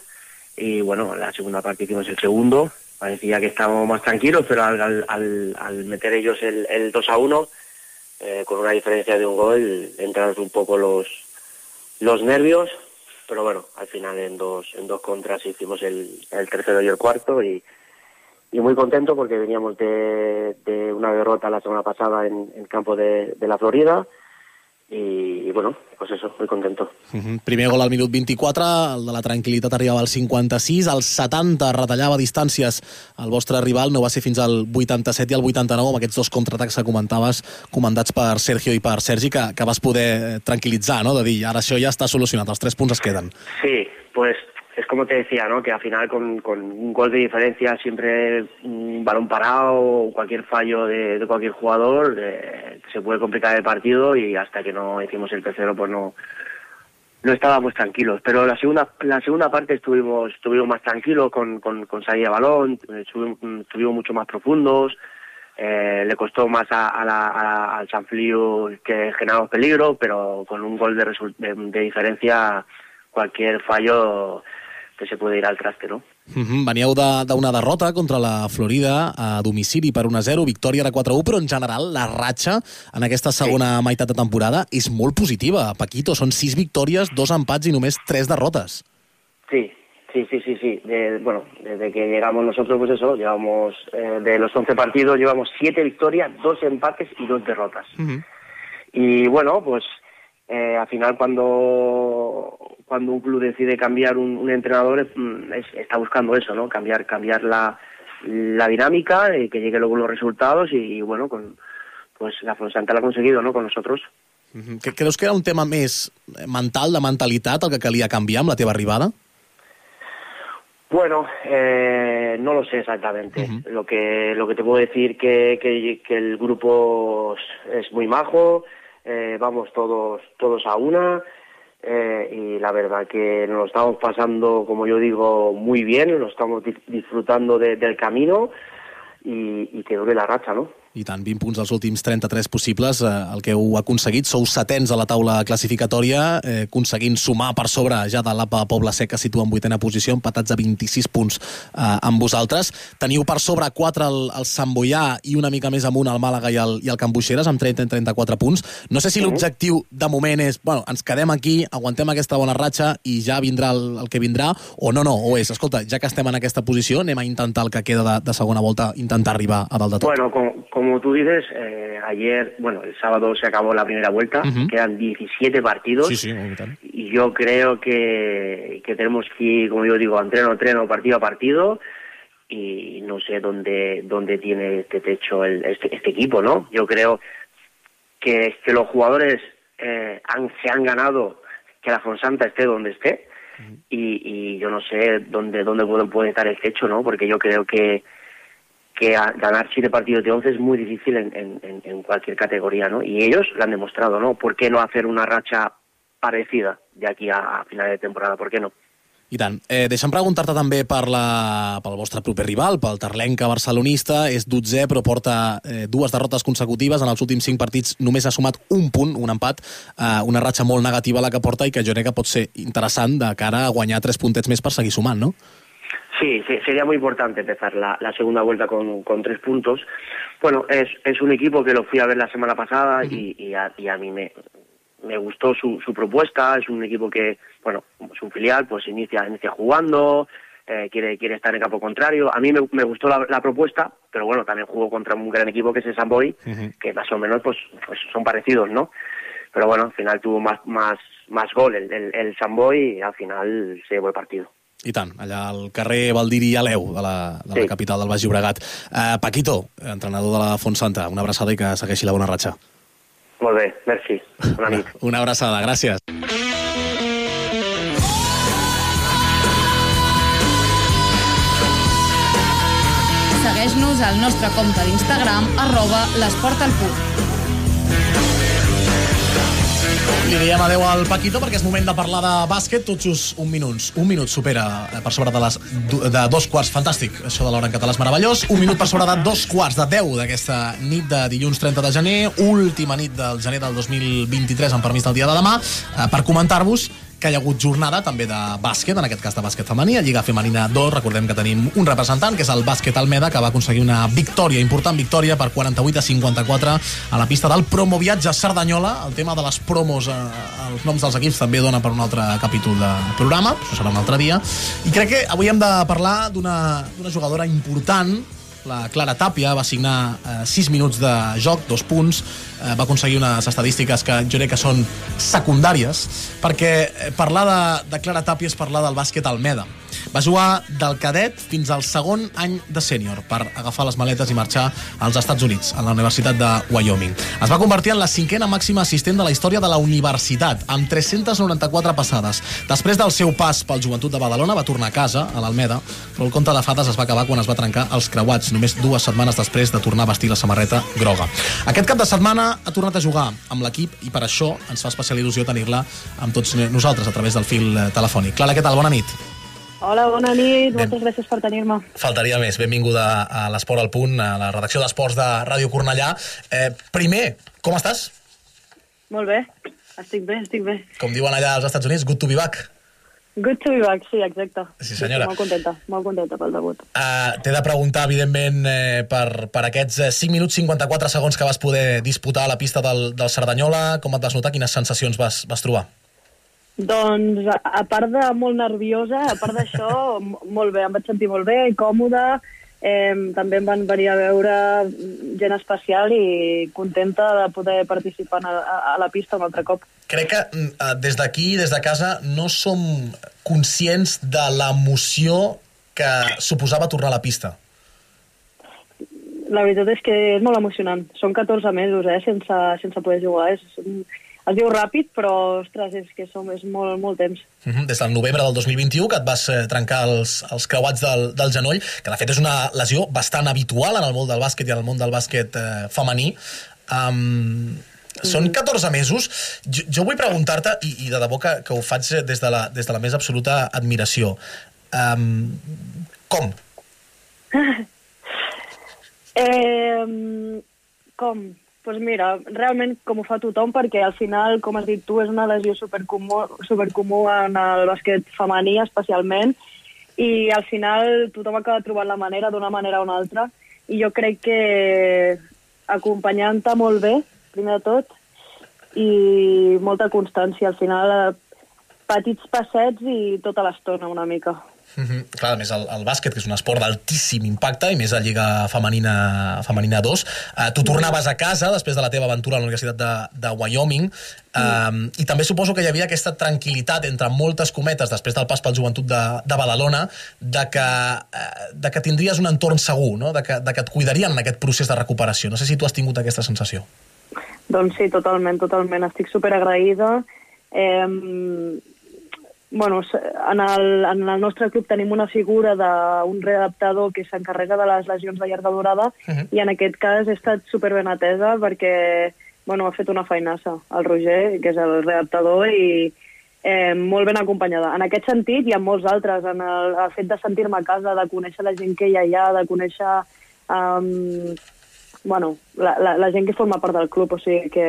y bueno, la segunda parte hicimos el segundo, parecía que estábamos más tranquilos, pero al, al- al- meter ellos el, el 2 a 1, eh, con una diferencia de un gol, entraron un poco los, los nervios, pero bueno, al final en dos, en dos contras hicimos el, el tercero y el cuarto y, muy contento porque veníamos de, de una derrota la semana pasada en el campo de, de la Florida y, y bueno, pues eso, muy contento. Uh -huh. Primer gol al minut 24, el de la tranquil·litat arribava al 56, al 70 retallava distàncies el vostre rival, no va ser fins al 87 i al 89, amb aquests dos contraatacs que comentaves, comandats per Sergio i per Sergi, que, que vas poder eh, tranquil·litzar, no? de dir, ara això ja està solucionat, els tres punts es queden. Sí, pues es como te decía, ¿no? Que al final con, con un gol de diferencia, siempre un balón parado o cualquier fallo de, de cualquier jugador, eh, se puede complicar el partido y hasta que no hicimos el tercero, pues no, no estábamos tranquilos. Pero la segunda, la segunda parte estuvimos, estuvimos más tranquilos con, con, con salida de balón, estuvimos, estuvimos mucho más profundos. Eh, le costó más a, a la, al Sanfilio que generamos peligro, pero con un gol de, de, de diferencia, cualquier fallo que se puede ir al traste, ¿no? Mhm, Veníeu de- d'una derrota contra la Florida a domicili per 1-0, victòria de 4-1, però en general la ratxa en aquesta segona meitat de temporada és molt positiva. Paquito, són 6 victòries, 2 empats i només 3 derrotes. Sí, sí, sí, sí, sí. De- bueno, desde que llegamos nosotros, pues eso, llevamos eh, de los 11 partidos, llevamos 7 victorias, 2 empates y 2 derrotas. Y bueno, pues eh, al final cuando cuando un club decide cambiar un, un entrenador es- mm, es- está buscando eso, ¿no? Cambiar cambiar la, la dinámica, y que lleguen luego los resultados y, y, bueno, con pues la Fonsanta lo ha conseguido, ¿no? Con nosotros. Que- Creus que era un tema més mental, de mentalitat, el que calia canviar amb la teva arribada? Bueno, eh, no lo sé exactamente. Lo que lo que te puedo decir que, que, que el grupo es muy majo, eh, vamos todos todos a una eh, y la verdad que nos lo estamos pasando, como yo digo, muy bien, nos estamos di- disfrutando de- del camino y que dure la racha, ¿no? I tant, 20 punts dels últims 33 possibles, eh, el que heu aconseguit. Sou setens a la taula classificatòria, eh, aconseguint sumar per sobre ja de l'APA Pobla Seca, situa en vuitena posició, empatats a 26 punts eh, amb vosaltres. Teniu per sobre 4 el, el Sant Boià i una mica més amunt el Màlaga i el, i el Can Buixeres, amb 30 i 34 punts. No sé si l'objectiu de moment és, bueno, ens quedem aquí, aguantem aquesta bona ratxa i ja vindrà el, el que vindrà, o no, no, o és, escolta, ja que estem en aquesta posició, anem a intentar el que queda de, de segona volta, intentar arribar a dalt de tot. Bueno, como, como tú dices, eh, ayer, bueno, el sábado se acabó la primera vuelta, quedan 17 partidos. Sí, sí, y yo creo que, que tenemos que ir, como yo digo, entreno entreno, partido a partido, y no sé dónde, dónde tiene este techo el, este, este equipo, ¿no? Yo creo que, que los jugadores eh, han, se han ganado que la Fonsanta esté donde esté, y, y yo no sé dónde, dónde puede, puede estar el techo, ¿no? Porque yo creo que, que a- ganar siete partidos de once es muy difícil en, en- en- cualquier categoría, ¿no? Y ellos lo han demostrado, ¿no? ¿Por qué no hacer una racha parecida de aquí a, a final de temporada? ¿Por qué no? I tant. Eh, deixa'm preguntar-te també per la, pel vostre proper rival, pel Terlenca barcelonista. És 12, però porta eh, dues derrotes consecutives. En els últims cinc partits només ha sumat un punt, un empat, eh, una ratxa molt negativa la que porta i que jo crec que pot ser interessant de cara a guanyar tres puntets més per seguir sumant, no? Sí, sí, sería muy importante empezar la, la segunda vuelta con, con tres puntos. Bueno, es, es un equipo que lo fui a ver la semana pasada y, y a, y a mí me, me gustó su, su propuesta. Es un equipo que, bueno, es un filial, pues inicia, inicia jugando, eh, quiere, quiere estar en campo contrario. A mí me, me gustó la, la propuesta, pero bueno, también jugó contra un gran equipo que es el Samboy, que más o menos pues, pues son parecidos, ¿no? Pero bueno, al final tuvo más, más, más gol el, el, el Samboy y al final se llevó el partido. I tant, allà al carrer Valdiri Aleu, de la, de la Sí. capital del Baix Llobregat. Eh, Paquito, entrenador de la Fontsanta, una abraçada i que segueixi la bona ratxa. Molt bé, merci. Bona nit. (laughs) Una abraçada, gràcies. Segueix-nos al nostre compte d'Instagram, arroba l'esport al punt. Li diem adeu al Paquito perquè és moment de parlar de bàsquet tot just un minut. Un minut supera eh, per sobre de les de dos quarts. Fantàstic, això de l'hora en català és meravellós. Un minut per sobre de dos quarts de 10 d'aquesta nit de dilluns 30 de gener, última nit del gener del 2023, amb permís del dia de demà, eh, per comentar-vos que hi ha hagut jornada també de bàsquet, en aquest cas de bàsquet femení, a Lliga Femenina 2. Recordem que tenim un representant, que és el bàsquet Almeda, que va aconseguir una victòria, important victòria, per 48 a 54 a la pista del promoviatge Cerdanyola. El tema de les promos, eh, els noms dels equips també dona per un altre capítol de programa, això serà un altre dia. I crec que avui hem de parlar d'una jugadora important, la Clara Tàpia va signar eh, 6 minuts de joc, dos punts, eh, va aconseguir unes estadístiques que jo crec que són secundàries, perquè eh, parlar de, de Clara Tàpia és parlar del bàsquet Almeda. Va jugar del cadet fins al segon any de sènior per agafar les maletes i marxar als Estats Units, a la Universitat de Wyoming. Es va convertir en la cinquena màxima assistent de la història de la universitat, amb 394 passades. Després del seu pas pel Joventut de Badalona, va tornar a casa, a l'Almeda, però el conte de fades es va acabar quan es va trencar els creuats, només dues setmanes després de tornar a vestir la samarreta groga. Aquest cap de setmana ha tornat a jugar amb l'equip i per això ens fa especial il·lusió tenir-la amb tots nosaltres a través del fil eh, telefònic. Clara, què tal? Bona nit. Hola, bona nit, moltes gràcies per tenir-me. Faltaria més. Benvinguda a l'Esport al Punt, a la redacció d'Esports de Ràdio Cornellà. Eh, primer, com estàs? Molt bé, estic bé, estic bé. Com diuen allà als Estats Units, good to be back. Good to be back, sí, exacte. Sí, senyora. Molt contenta, molt contenta pel debut. Uh, T'he de preguntar, evidentment, eh, per, per aquests eh, 5 minuts 54 segons que vas poder disputar a la pista del, del Cerdanyola, com et vas notar, quines sensacions vas, vas trobar? Doncs, a, a part de molt nerviosa, a part d'això, molt bé, em vaig sentir molt bé, còmoda, eh, també em van venir a veure gent especial i contenta de poder participar a, a, a la pista un altre cop. Crec que mm, eh, des d'aquí, des de casa, no som conscients de l'emoció que suposava tornar a la pista. La veritat és que és molt emocionant. Són 14 mesos, eh, sense, sense poder jugar. És, es diu ràpid, però, ostres, és que som, és molt, molt temps. Uh -huh. Des del novembre del 2021, que et vas eh, trencar els, els creuats del, del genoll, que de fet és una lesió bastant habitual en el món del bàsquet i en el món del bàsquet eh, femení. Um, són 14 mesos. Jo, jo vull preguntar-te, i, i de debò que, que ho faig des de la, des de la més absoluta admiració, um, com? (laughs) Eh, com? Pues mira, realment com ho fa tothom, perquè al final, com has dit tu, és una lesió supercomú, supercomú en el bàsquet femení especialment, i al final tothom acaba trobant la manera d'una manera o una altra, i jo crec que acompanyant-te molt bé, primer de tot, i molta constància, al final eh, petits passets i tota l'estona una mica. Mm -hmm. Clar, a més el, el bàsquet, que és un esport d'altíssim impacte, i més a Lliga Femenina, femenina 2. Uh, tu tornaves a casa després de la teva aventura a la Universitat de, de Wyoming, um, i també suposo que hi havia aquesta tranquil·litat, entre moltes cometes, després del pas pel joventut de, de Badalona, de que, uh, de que tindries un entorn segur, no? de, que, de que et cuidarien en aquest procés de recuperació. No sé si tu has tingut aquesta sensació. Doncs sí, totalment, totalment. Estic superagraïda. Eh, bueno, en el, en el nostre club tenim una figura d'un readaptador que s'encarrega de les lesions de llarga durada Mhm. i en aquest cas he estat superben atesa perquè bueno, ha fet una feinassa el Roger, que és el readaptador, i eh, molt ben acompanyada. En aquest sentit i en molts altres, en el, el fet de sentir-me a casa, de conèixer la gent que hi ha allà, de conèixer um, bueno, la, la, la gent que forma part del club, o sigui que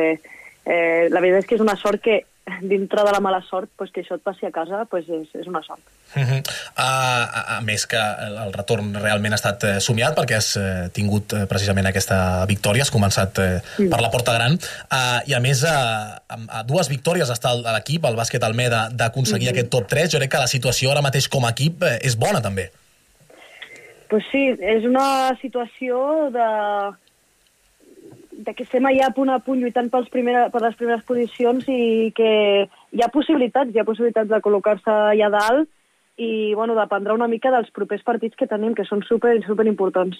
eh, la veritat és que és una sort que dintre de la mala sort, pues, que això et passi a casa, pues, és, és una sort. Uh -huh. uh, a, a més que el, retorn realment ha estat eh, somiat perquè has eh, tingut eh, precisament aquesta victòria, has començat eh, Mm. per la porta gran uh, i a més a, a, a dues victòries està a l'equip, el bàsquet Almeda d'aconseguir Mhm. aquest top 3, jo crec que la situació ara mateix com a equip eh, és bona també Pues sí, és una situació de, de que estem allà punt a punt lluitant pels primera, per les primeres posicions i que hi ha possibilitats, hi ha possibilitats de col·locar-se allà dalt i bueno, dependrà una mica dels propers partits que tenim, que són super, super importants.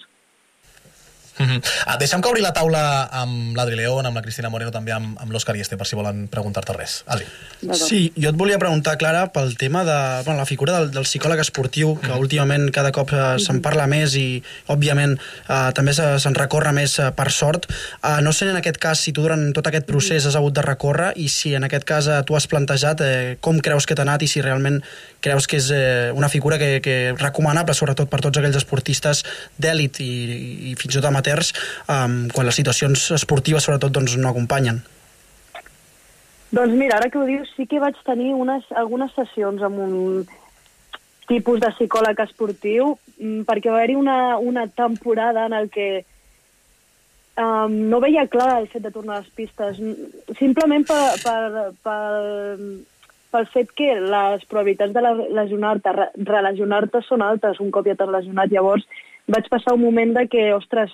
Uh -huh. uh, deixa'm que obri la taula amb l'Adri León, amb la Cristina Moreno, també amb, amb l'Òscar Ieste, per si volen preguntar-te res. Adri. Sí, jo et volia preguntar, Clara, pel tema de bueno, la figura del, del psicòleg esportiu, que últimament cada cop eh, se'n parla més i, òbviament, eh, també se- se'n recorre més eh, per sort. Eh, no sé en aquest cas si tu durant tot aquest procés has hagut de recórrer i si en aquest cas eh, tu has plantejat eh, com creus que t'ha anat i si realment creus que és eh, una figura que, que recomanable, sobretot per tots aquells esportistes d'èlit i, i, i fins i tot amateurs, eh, quan les situacions esportives sobretot doncs, no acompanyen. Doncs mira, ara que ho dius, sí que vaig tenir unes, algunes sessions amb un tipus de psicòleg esportiu, mm, perquè va haver-hi una, una temporada en el que um, no veia clar el fet de tornar a les pistes, simplement per, per, per, pel fet que les probabilitats de lesionar-te, re- relacionar-te són altes un cop ja t'has lesionat. Llavors vaig passar un moment de que, ostres,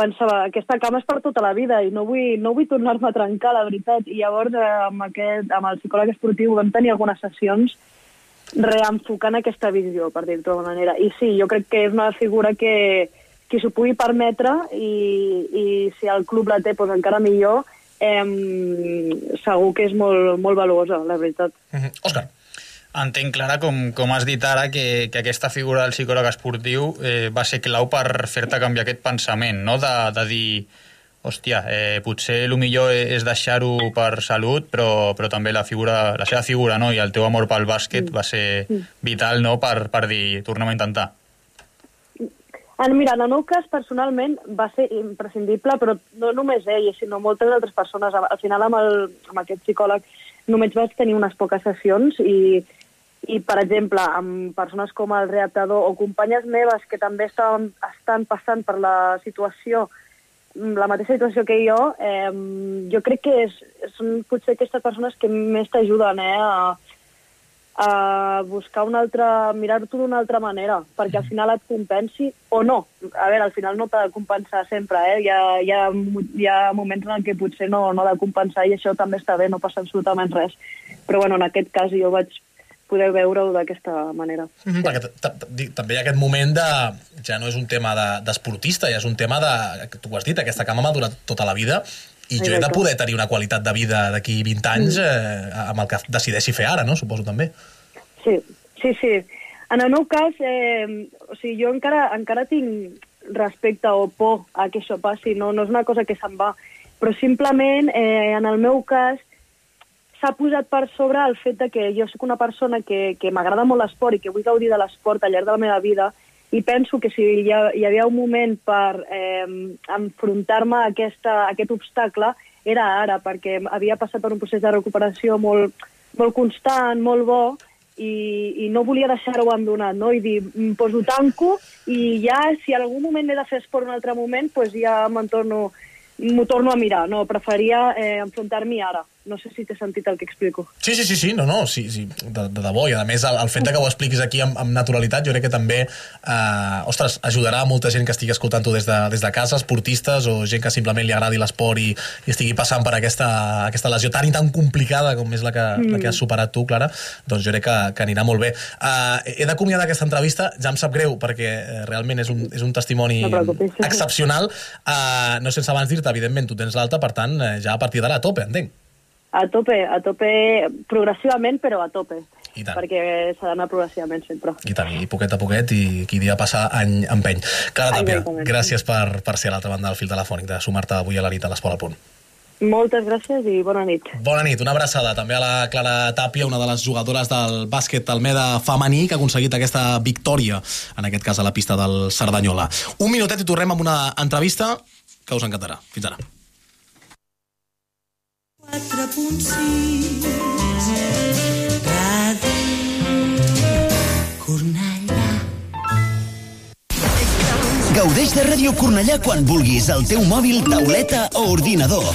pensava, aquesta cama és per tota la vida i no vull, no vull tornar-me a trencar, la veritat. I llavors, eh, amb, aquest, amb el psicòleg esportiu vam tenir algunes sessions reenfocant aquesta visió, per dir-ho d'alguna manera. I sí, jo crec que és una figura que, que s'ho pugui permetre i, i si el club la té, doncs encara millor, eh, segur que és molt, molt valuosa, la veritat. Mm -hmm. Entenc, Clara, com, com has dit ara, que, que aquesta figura del psicòleg esportiu eh, va ser clau per fer-te canviar aquest pensament, no? de, de dir, hòstia, eh, potser el millor és deixar-ho per salut, però, però també la, figura, la seva figura no? i el teu amor pel bàsquet va ser vital no? per, per dir, tornem a intentar. En, mira, en el meu cas, personalment, va ser imprescindible, però no només ell, sinó moltes altres persones. Al final, amb, el, amb aquest psicòleg, només vaig tenir unes poques sessions i, i per exemple, amb persones com el reactador o companyes meves que també estaven, estan passant per la situació, la mateixa situació que jo, eh, jo crec que és, són potser aquestes persones que més t'ajuden eh, a, a buscar una altra, mirar-t'ho d'una altra manera, perquè al final et compensi o no. A veure, al final no t'ha de compensar sempre, eh? Hi ha, hi, ha, hi ha moments en què potser no, no ha de compensar i això també està bé, no passa absolutament res. Però bueno, en aquest cas jo vaig poder veure-ho d'aquesta manera. Mm -hmm. Perquè també hi ha aquest moment de... Ja no és un tema de- d'esportista, de, ja és un tema de... Tu ho has dit, aquesta cama m'ha durat tota la vida i jo he de poder tenir una qualitat de vida d'aquí 20 anys eh, amb el que decideixi fer ara, no? Suposo també. Sí, sí, sí. En el meu cas, eh, o sigui, jo encara, encara tinc respecte o por a que això passi, no, no és una cosa que se'n va, però simplement, eh, en el meu cas, s'ha posat per sobre el fet de que jo sóc una persona que, que m'agrada molt l'esport i que vull gaudir de l'esport al llarg de la meva vida i penso que si hi, ha, hi havia un moment per eh, enfrontar-me a, aquesta, a aquest obstacle era ara, perquè havia passat per un procés de recuperació molt, molt constant, molt bo, i, i no volia deixar-ho abandonat, no? I dir, "Mm, pues ho tanco i ja, si en algun moment he de fer esport un altre moment, pues ja me'n torno, m'ho torno a mirar, no? Preferia eh, enfrontar-m'hi ara. No sé si t'he sentit el que explico. Sí, sí, sí, sí, no, no, sí, sí, de, de debò, i a més el, el fet de que ho expliquis aquí amb, amb naturalitat jo crec que també, eh, ostres, ajudarà a molta gent que estigui escoltant-ho des, de, des de casa, esportistes o gent que simplement li agradi l'esport i, i estigui passant per aquesta, aquesta lesió tan i tan complicada com és la que, mm. la que has superat tu, Clara, doncs jo crec que, que anirà molt bé. Eh, he d'acomiadar aquesta entrevista, ja em sap greu perquè eh, realment és un, és un testimoni No excepcional, eh, no sense abans dir-te, evidentment, tu tens l'alta, per tant, eh, ja a partir d'ara a tope, entenc. A tope, a tope, progressivament, però a tope. I tant. Perquè s'ha d'anar progressivament sempre. I tant, i poquet a poquet, i qui dia passa, any empeny. Clara Tàpia, gràcies per, per ser a l'altra banda del fil telefònic, de sumar-te avui a la nit a l'Esport al Punt. Moltes gràcies i bona nit. Bona nit, una abraçada també a la Clara Tàpia, una de les jugadores del bàsquet Almeda femení que ha aconseguit aquesta victòria, en aquest cas a la pista del Cerdanyola. Un minutet i tornem amb una entrevista que us encantarà. Fins ara. 4.6 Cornellà Gaudeix de Ràdio Cornellà quan vulguis al teu mòbil, tauleta o ordinador.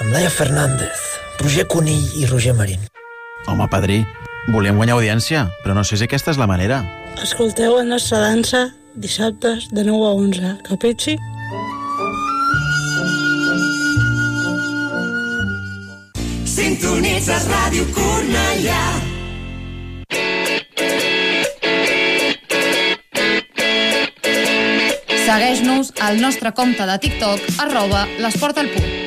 amb Laia Fernández, Roger Conill i Roger Marín. Home, padrí, volem guanyar audiència, però no sé si aquesta és la manera. Escolteu la nostra dansa dissabtes de 9 a 11. Capitxi? Sintonitzes Ràdio Cornellà Segueix-nos al nostre compte de TikTok, arroba l'esport al punt.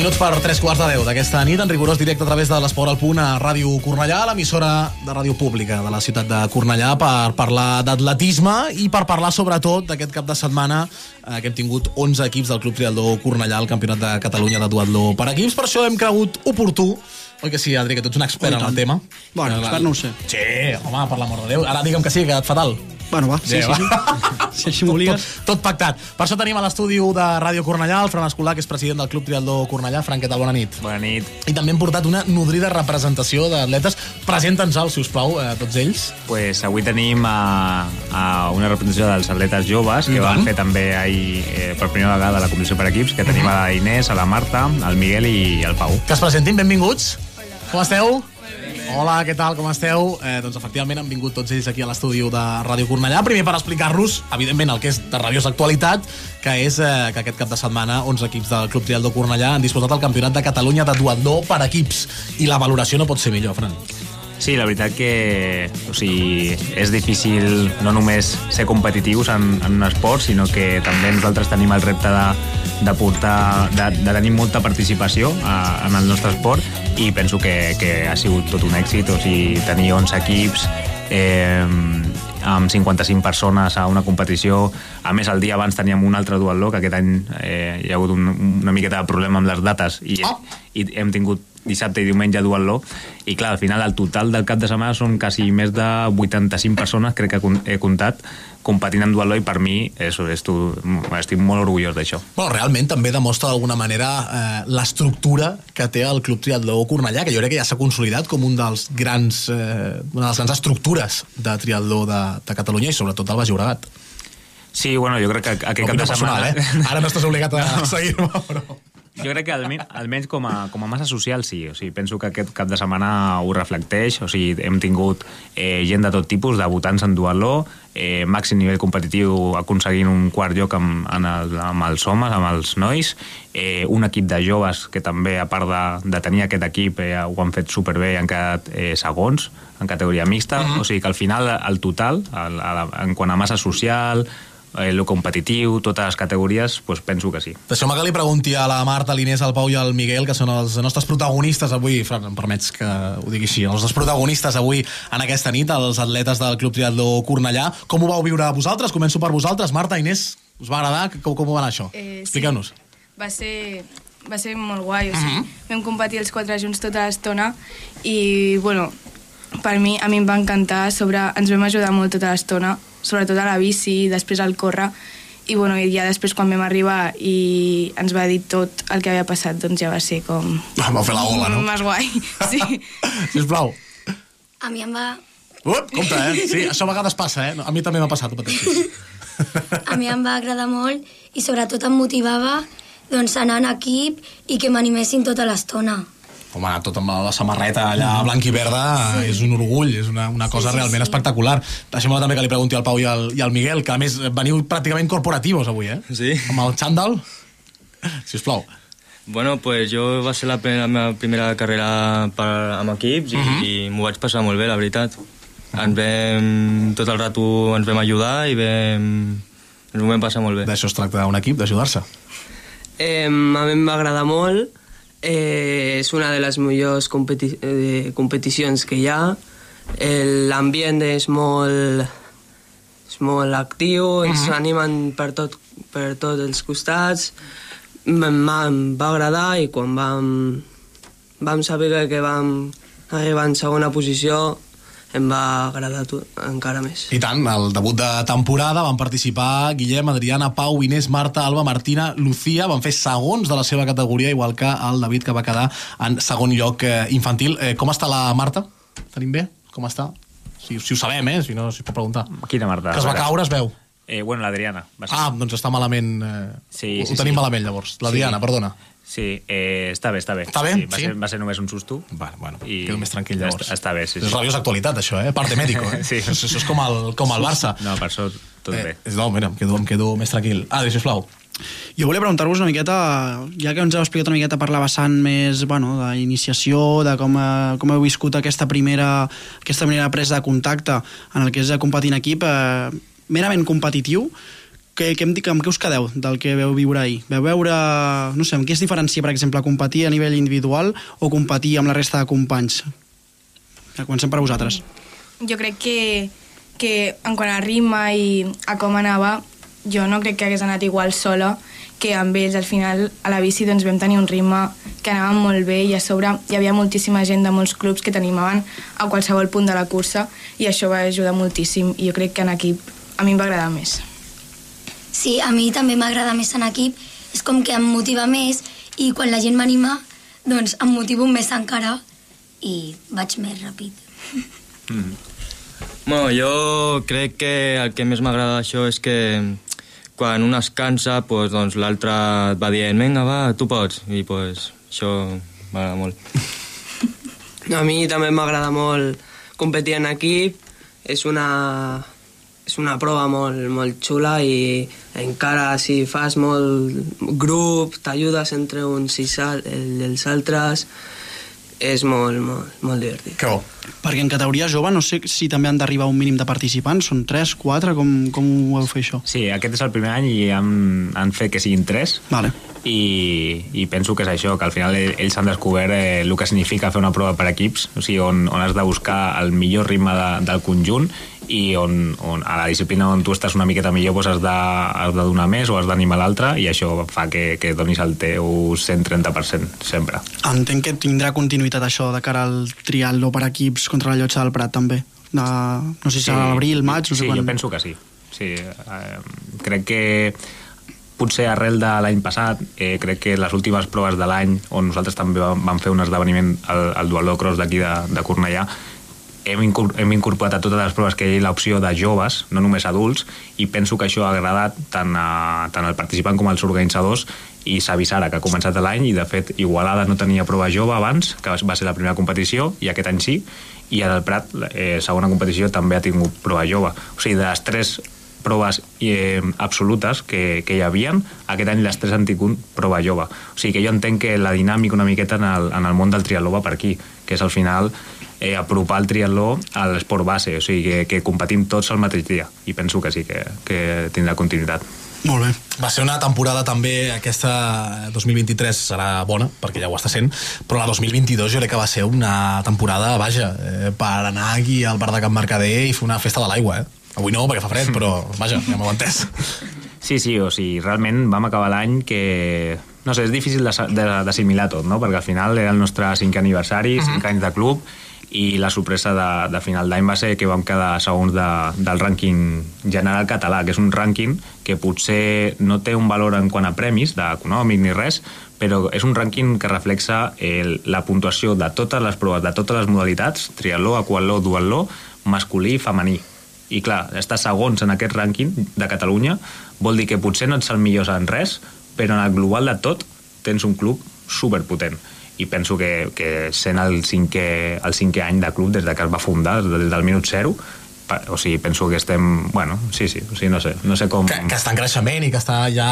Minuts per 3 quarts de 10 d'aquesta nit, en rigorós directe a través de l'Esport al Punt a Ràdio Cornellà, l'emissora de ràdio pública de la ciutat de Cornellà, per parlar d'atletisme i per parlar sobretot d'aquest cap de setmana eh, que hem tingut 11 equips del Club Triatló Cornellà al Campionat de Catalunya de duatló per equips. Per això hem cregut oportú Oi que sí, Adri, que tu ets un expert Oh, i en el tema? Bueno, Eh, expert no ho sé. Sí, home, per l'amor de Déu. Ara digue'm que sí, que et fatal. Bueno, va, sí, Bé, sí, va. sí. Si així m'obligues. Tot, tot pactat. Per això tenim a l'estudi de Ràdio Cornellà el Fran Escolà, que és president del Club Triatló Cornellà. Fran, què tal? Bona nit. Bona nit. I també hem portat una nodrida representació d'atletes. Presenta'ns-els, si us plau, eh, tots ells. Pues avui tenim a, a una representació dels atletes joves que van fer també ahir eh, per primera vegada la competició per equips, que tenim a la Inés, a la Marta, al Miguel i al Pau. Que es presentin, benvinguts. Com esteu? Hola, què tal, com esteu? Eh, doncs efectivament han vingut tots ells aquí a l'estudi de Ràdio Cornellà, primer per explicar-nos, evidentment, el que és de rabiosa actualitat, que és eh, que aquest cap de setmana 11 equips del Club Triatló Cornellà han disputat el Campionat de Catalunya de duatló per equips. I la valoració no pot ser millor, Fran. Sí, la veritat que o sigui, és difícil no només ser competitius en, en un esport, sinó que també nosaltres tenim el repte de, de, portar, de, de tenir molta participació a, en el nostre esport i penso que, que ha sigut tot un èxit, o sigui, tenir 11 equips eh, amb 55 persones a una competició. A més, el dia abans teníem un altre duatló, que aquest any eh, hi ha hagut un, una miqueta de problema amb les dates i, oh. i hem tingut dissabte i diumenge duatló i clar, al final el total del cap de setmana són quasi més de 85 persones crec que he comptat competint en duatló i per mi eso, esto, estic molt orgullós d'això Bueno, realment també demostra d'alguna manera eh, l'estructura que té el Club Triatló Cornellà, que jo crec que ja s'ha consolidat com un dels grans, eh, una de les grans estructures de triatló de, de Catalunya i sobretot del Baix Llobregat. Sí, bueno, jo crec que aquest cap Opinió de setmana... personal, eh? Ara no estàs obligat a (laughs) seguir-me, però... Jo crec que almenys, almenys com, a, com a massa social sí, o sigui, penso que aquest cap de setmana ho reflecteix, o sigui, hem tingut eh, gent de tot tipus, de votants en duatló, eh, màxim nivell competitiu aconseguint un quart lloc amb, en el, amb els homes, amb els nois, eh, un equip de joves que també, a part de, de tenir aquest equip, eh, ho han fet superbé i han quedat eh, segons en categoria mixta, o sigui que al final el total, en quant a massa social, eh, lo competitiu, totes les categories, pues penso que sí. Deixeu-me que li pregunti a la Marta, l'Inés, al Pau i al Miguel, que són els nostres protagonistes avui, Fran, em permets que ho digui així, els nostres protagonistes avui en aquesta nit, els atletes del Club Triatló Cornellà. Com ho vau viure vosaltres? Començo per vosaltres. Marta, Inés, us va agradar? Com, com va anar això? Eh, sí. Expliqueu-nos. va ser, va ser molt guai, o sigui, vam competir els quatre junts tota l'estona i, bueno, per mi, a mi em va encantar, a sobre ens vam ajudar molt tota l'estona, sobretot a la bici, després al córrer, i, bueno, i ja després quan vam arribar i ens va dir tot el que havia passat, doncs ja va ser com... Vau fer la ola, no? Més guai, sí. (laughs) Sisplau. A mi em va, Up, compte, eh? Sí, això a vegades passa, eh? A mi també m'ha passat, ho a mi em va agradar molt i sobretot em motivava doncs, anar en equip i que m'animessin tota l'estona. Home, anar tot amb la samarreta allà blanc i verda sí. és un orgull, és una, una cosa Sí, sí, realment sí. espectacular. Deixem-me també que li pregunti al Pau i al, i al Miguel, que a més veniu pràcticament corporativos avui, eh? Sí. Amb el xandall. Sisplau. Bueno, pues jo va ser la, la meva primera carrera per, amb equips i, uh Mhm. -huh. i m'ho vaig passar molt bé, la veritat. Ens vam, tot el rato ens vam ajudar i vam, ens ho vam passar molt bé. D'això es tracta d'un equip, d'ajudar-se. Eh, a mi em va agradar molt. Eh, és una de les millors competi eh, competicions que hi ha. L'ambient és molt, és molt actiu, ens Mhm. animen per, tot, per tots els costats. Em va agradar i quan vam, vam saber que vam arribar en segona posició em va agradar tot, encara més. I tant, el debut de temporada van participar Guillem, Adriana, Pau, Inés, Marta, Alba, Martina, Lucía, van fer segons de la seva categoria, igual que el David, que va quedar en segon lloc eh, infantil. Eh, com està la Marta? Tenim bé? Com està? Si, si ho sabem, eh? Si no, si es pot preguntar. Quina Marta? Que es va caure, es veu. Eh, bueno, l'Adriana. Ah, doncs està malament... Eh, Sí, ho, sí, ho tenim sí. malament, llavors. L'Adriana, Sí. perdona. Sí, eh, està bé, està bé. Està bé? Sí, va, Sí? Ser, va ser només un susto. Vale, bueno, I quedo més tranquil, llavors. Està, està bé, sí, sí. És rabiosa actualitat, això, eh? Parte mèdico, eh? (laughs) Sí. Això, això és com el, com el Barça. No, per això tot bé. Eh, no, mira, em quedo, em quedo més tranquil. Adri, sisplau. Jo volia preguntar-vos una miqueta, ja que ens heu explicat una miqueta per la vessant més bueno, d'iniciació, de com, eh, com heu viscut aquesta primera, aquesta primera presa de contacte en el que és de competir en equip, eh, merament competitiu, què em dic, amb què us quedeu del que veu viure ahir? Veu veure, no sé, amb què es diferencia, per exemple, competir a nivell individual o competir amb la resta de companys? Ja, comencem per vosaltres. Jo crec que, que en quant a ritme i a com anava, jo no crec que hagués anat igual sola que amb ells. Al final, a la bici, doncs, vam tenir un ritme que anava molt bé i a sobre hi havia moltíssima gent de molts clubs que t'animaven a qualsevol punt de la cursa i això va ajudar moltíssim i jo crec que en equip a mi em va agradar més. Sí, a mi també m'agrada més en equip. És com que em motiva més i quan la gent m'anima, doncs em motivo més encara i vaig més ràpid. Mm. Bueno, jo crec que el que més m'agrada d'això és que quan un es cansa, pues, doncs l'altre et va dient vinga, va, tu pots. I pues, això m'agrada molt. A mi també m'agrada molt competir en equip. És una, és una prova molt, molt xula i encara si fas molt grup, t'ajudes entre uns i sal, el, els altres, és molt, molt, molt divertit. Que bo. Perquè en categoria jove no sé si també han d'arribar un mínim de participants, són 3, 4, com, com ho heu fet això? Sí, aquest és el primer any i han, han fet que siguin tres. Vale. I, i penso que és això, que al final ell- ells han descobert eh, el que significa fer una prova per equips, o sigui, on, on has de buscar el millor ritme de, del conjunt i on, on a la disciplina on tu estàs una miqueta millor doncs has, de, has de donar més o has d'animar l'altre i això fa que, que donis el teu 130% sempre. Entenc que tindrà continuïtat això de cara al triatló per equips contra la llotja del Prat també. De, no sé si serà a l'abril, maig, no sé sí, quan. jo penso que sí. sí eh, crec que potser arrel de l'any passat, eh, crec que les últimes proves de l'any, on nosaltres també vam, vam fer un esdeveniment al, al Dualó Cross d'aquí de, de Cornellà, hem, incor hem incorporat a totes les proves que hi ha l'opció de joves, no només adults, i penso que això ha agradat tant, a, tant al participant com als organitzadors i s'avisara que ha començat l'any i de fet Igualada no tenia prova jove abans, que va ser la primera competició i aquest any sí, i el Prat, eh, segona competició, també ha tingut prova jove. O sigui, de les tres proves eh, absolutes que, que hi havien, aquest any les tres han tingut prova jove. O sigui que jo entenc que la dinàmica una miqueta en el, en el món del triatló va per aquí, que és al final eh, apropar el triatló a l'esport base, o sigui que, que competim tots el mateix dia i penso que sí que, que tindrà continuïtat. Molt bé. Va ser una temporada també, aquesta 2023 serà bona, perquè ja ho està sent, però la 2022 jo crec que va ser una temporada, vaja, eh, per anar aquí al bar de Can Mercader i fer una festa de l'aigua, eh? Avui no, perquè fa fred, però vaja, ja m'ho entès. Sí, sí, o sigui, realment vam acabar l'any que... No sé, és difícil d'assimilar tot, no? Perquè al final era el nostre cinquè aniversari, Mhm. cinc anys de club, i la sorpresa de, de final d'any va ser que vam quedar segons de, del rànquing general català, que és un rànquing que potser no té un valor en quant a premis, d'econòmic ni res, però és un rànquing que reflexa el, la puntuació de totes les proves, de totes les modalitats, triatló, aquatló, duatló, masculí i femení. I clar, estar segons en aquest rànquing de Catalunya vol dir que potser no ets el millor en res, però en el global de tot tens un club superpotent i penso que, que sent el cinquè, el cinquè any de club des de que es va fundar, des del minut zero, o sigui, penso que estem... Bueno, sí, sí, o sigui, no sé, no sé com... Que, que està en creixement i que està ja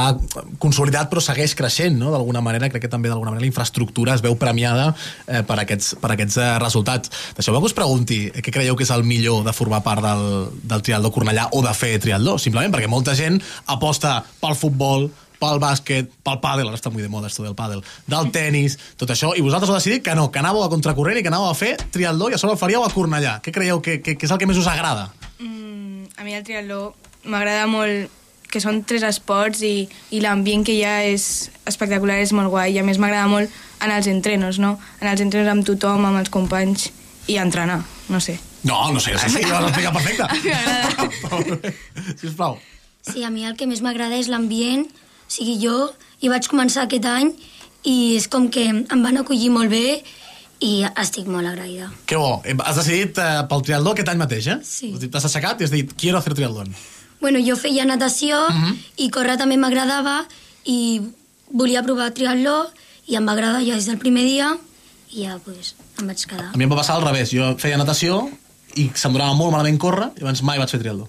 consolidat però segueix creixent, no? D'alguna manera, crec que també d'alguna manera la infraestructura es veu premiada eh, per aquests, per aquests eh, resultats. Deixeu-me que us pregunti eh, què creieu que és el millor de formar part del, del triatló Cornellà o de fer triatló, simplement perquè molta gent aposta pel futbol, pel bàsquet, pel pàdel, ara està molt de moda esto del pàdel, del tennis, tot això, i vosaltres heu decidit que no, que anàveu a contracorrent i que anàveu a fer triatló i a sobre el faríeu a Cornellà. Què creieu que, que, que és el que més us agrada? A mi el triatló m'agrada molt que són tres esports i, i l'ambient que hi ha és espectacular, és molt guai i a més m'agrada molt en els entrenos, no? En els entrenos amb tothom, amb els companys i entrenar, no sé. No, no sé, sí, sí, ho has explicat perfecte. (laughs) (laughs) Sisplau. Sí, a mi el que més m'agrada és l'ambient. O sigui, jo hi vaig començar aquest any i és com que em van acollir molt bé i estic molt agraïda. Que bo. Has decidit eh, pel triatló aquest any mateix, eh? Sí. T'has aixecat i has dit, quiero hacer triatlón. Bueno, jo feia natació uh -huh. i córrer també m'agradava i volia provar triatló i em va agradar ja des del primer dia i ja pues, em vaig quedar. A mi em va passar al revés. Jo feia natació i se'm donava molt malament córrer i llavors mai vaig fer triatló.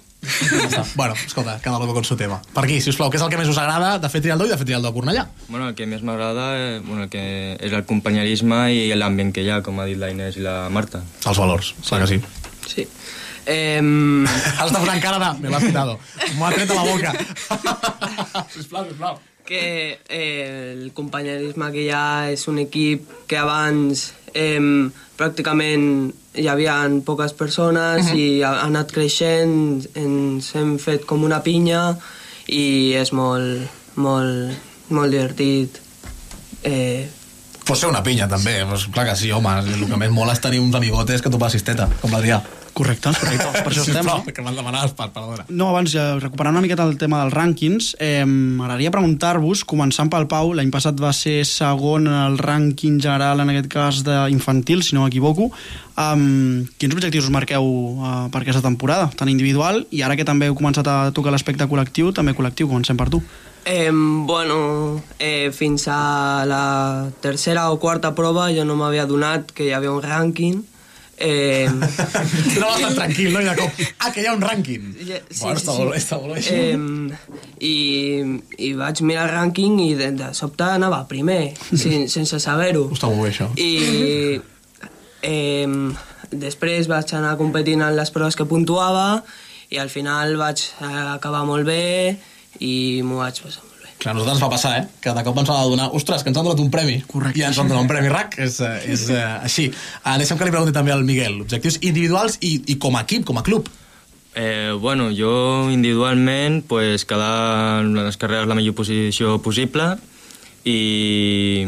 Bueno, escolta, cada loco con su tema. Per aquí, si us plau, què és el que més us agrada de fer triatló i de fer triatló a Cornellà? Bueno, el que més m'agrada eh, bueno, el que és el companyerisme i l'ambient que hi ha, com ha dit la Inés i la Marta. Els valors, clar que sí. Sí. Eh, Has de posar cara de... Me l'has quitado. M'ho ha tret a la boca. (laughs) sisplau, sisplau. Que eh, el companyerisme que hi ha és un equip que abans eh, pràcticament hi havia poques persones Mhm. i ha, ha anat creixent, ens hem fet com una pinya i és molt, molt, molt divertit. Eh, Pots ser una pinya, també. Pues, clar que sí, home. El que més mola és tenir uns amigotes que tu passis teta, com l'Adrià. Correcte, correcte. Per això estem. Sisplau, que me'l demanaves, per, perdona. No, abans, ja, recuperant una miqueta el tema dels rànquings, eh, m'agradaria preguntar-vos, començant pel Pau, l'any passat va ser segon en el rànquing general, en aquest cas d'infantil, si no m'equivoco, um, quins objectius us marqueu uh, per aquesta temporada, tant individual, i ara que també heu començat a tocar l'aspecte col·lectiu, també col·lectiu, comencem per tu. Eh, bueno, eh, fins a la tercera o quarta prova jo no m'havia donat que hi havia un rànquing. Eh, No vas tan tranquil, no? I de cop, ah, que hi ha un rànquing. Sí, bueno, està molt bé, està molt. Eh, i, I vaig mirar el rànquing i de, de sobte anava primer, sin, (laughs) sense saber-ho. Està molt bé, això. I eh, després vaig anar competint en les proves que puntuava i al final vaig eh, acabar molt bé i m'ho vaig passar. Clar, a nosaltres ens va passar, eh? Que de cop ens va donar... Ostres, que ens han donat un premi. Correcte. I ens han donat un premi RAC. És, és eh, així. Uh, deixem que li pregunti també al Miguel. Objectius individuals i, i com a equip, com a club. Eh, bueno, jo individualment pues, quedar en les carreres la millor posició possible i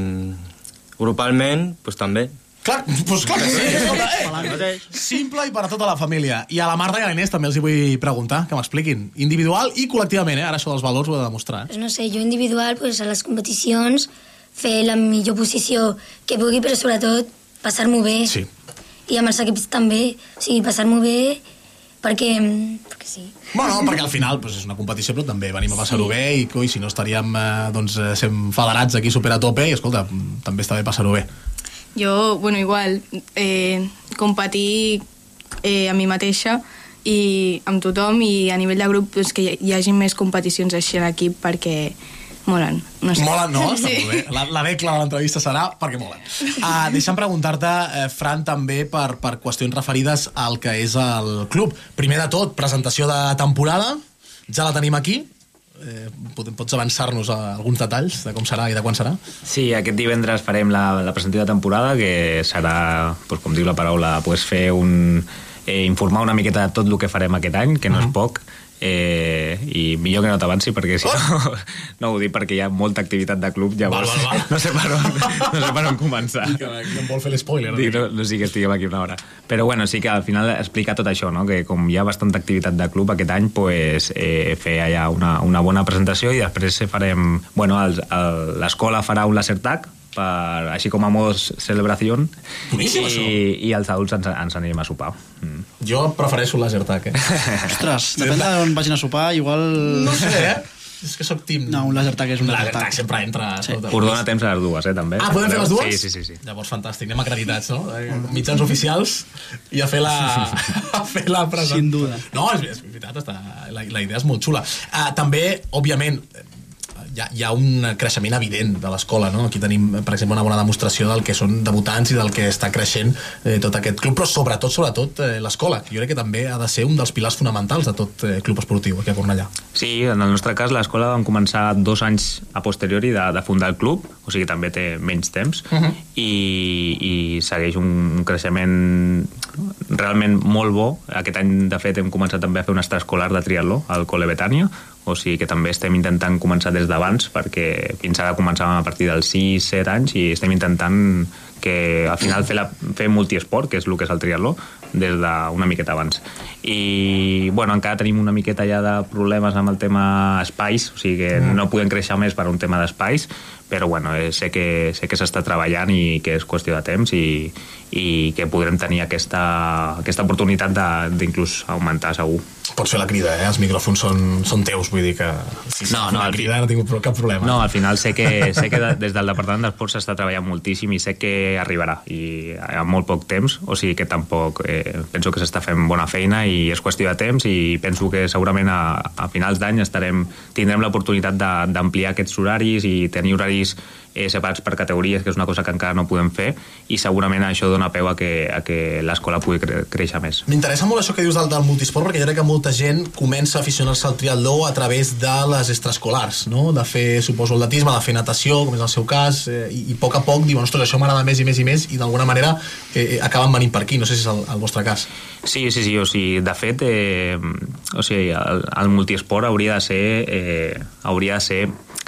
grupalment pues, també. Clar, pues clar que sí. Escolta, eh? Simple i per a tota la família. I a la Marta i a l'Inés també els hi vull preguntar, que m'expliquin. Individual i col·lectivament, eh? Ara això dels valors ho he de demostrar. Eh? No sé, jo individual, pues, a les competicions, fer la millor posició que pugui, però sobretot passar-m'ho bé. Sí. I amb els equips també. O sigui, passar-m'ho bé perquè, perquè sí. Bueno, perquè al final pues, és una competició, però també venim a passar-ho bé i, coi, si no estaríem eh, doncs, eh, sent federats aquí super a tope i, escolta, també està bé passar-ho bé. Jo, bueno, igual, eh, competir eh, a mi mateixa i amb tothom i a nivell de grup pues, que hi, hi hagi més competicions així en equip perquè molen, no sé. Molen, no? (laughs) Està molt bé. La, la decla de l'entrevista serà perquè molen. Uh, deixa'm preguntar-te, eh, Fran, també per, per qüestions referides al que és el club. Primer de tot, presentació de temporada, ja la tenim aquí. Eh, pot- pots avançar-nos a alguns detalls de com serà i de quan serà? Sí, aquest divendres farem la, la presentació de temporada, que serà, doncs, com diu la paraula, pues, fer un, eh, informar una miqueta de tot el que farem aquest any, que no és poc, eh, i millor que no t'avanci perquè si no, (laughs) no ho dic perquè hi ha molta activitat de club llavors Val, val, val. (laughs) no sé per on, no sé per on començar I que, que em vol fer l'espoiler. Dic, no, no sigui que estiguem aquí una hora. Però bueno, sí que al final explicar tot això, no? que com hi ha bastanta activitat de club aquest any, pues, eh, fer allà una, una bona presentació i després farem... Bueno, l'escola farà un laser tag, per, així com a mos celebració, Boníssim, i, i els adults ens, ens anirem a sopar. Mm. Jo prefereixo el laser tag, eh? (laughs) Ostres, depèn d'on vagin a sopar, igual... No sé, eh? És que sóc team... No, un laser tag és un laser tag. sempre entra... Sí. escolta. Us dona temps a les dues, eh, també. Ah, podem fer les dues? Sí, sí, sí. sí. Llavors, fantàstic, anem acreditats, no? Mitjans oficials i a fer la, (laughs) a fer la presentació. Sin duda. No, és, és veritat, està, la, la idea és molt xula. Uh, també, òbviament, hi ha, hi ha un creixement evident de l'escola, no? Aquí tenim, per exemple, una bona demostració del que són debutants i del que està creixent eh, tot aquest club, però sobretot, sobretot, eh, l'escola, que jo crec que també ha de ser un dels pilars fonamentals de tot eh, club esportiu aquí a Cornellà. Sí, en el nostre cas l'escola vam començar dos anys a posteriori de, de fundar el club, o sigui també té menys temps, Uh -huh. i, i segueix un, un creixement realment molt bo. Aquest any, de fet, hem començat també a fer un extraescolar de triatló al Cole Betània, o sigui que també estem intentant començar des d'abans, perquè fins ara començàvem a partir dels 6-7 anys i estem intentant que al final fer, la, fer multiesport, que és el que és el triatló, des d'una miqueta abans. I, bueno, encara tenim una miqueta ja de problemes amb el tema espais, o sigui que Mm. no podem créixer més per un tema d'espais, però bueno, eh, sé que, sé que s'està treballant i que és qüestió de temps i, i que podrem tenir aquesta, aquesta oportunitat de- d'inclús augmentar segur. Pots fer la crida, eh? Els micròfons són, són teus, vull dir que... Si No, no, la crida no tinc cap problema. No, al final sé que, sé que de- des del Departament d'Esports s'està treballant moltíssim i sé que que arribarà i en molt poc temps, o sigui que tampoc eh, penso que s'està fent bona feina i és qüestió de temps i penso que segurament a, a finals d'any estarem tindrem l'oportunitat d'ampliar aquests horaris i tenir horaris eh, separats per categories, que és una cosa que encara no podem fer i segurament això dona peu a que, a que l'escola pugui cre créixer més. M'interessa molt això que dius del, del multisport perquè jo crec que molta gent comença a aficionar-se al triatló a través de les extraescolars, no? de fer, suposo, atletisme, de fer natació, com és el seu cas, eh, i, i a poc a poc diuen, ostres, això m'agrada més i més i més, i d'alguna manera eh, eh, acaben venint per aquí, no sé si és el, el vostre cas. Sí, sí, sí, o sigui, de fet, eh, o sigui, el, el multiesport hauria de ser, eh, hauria de ser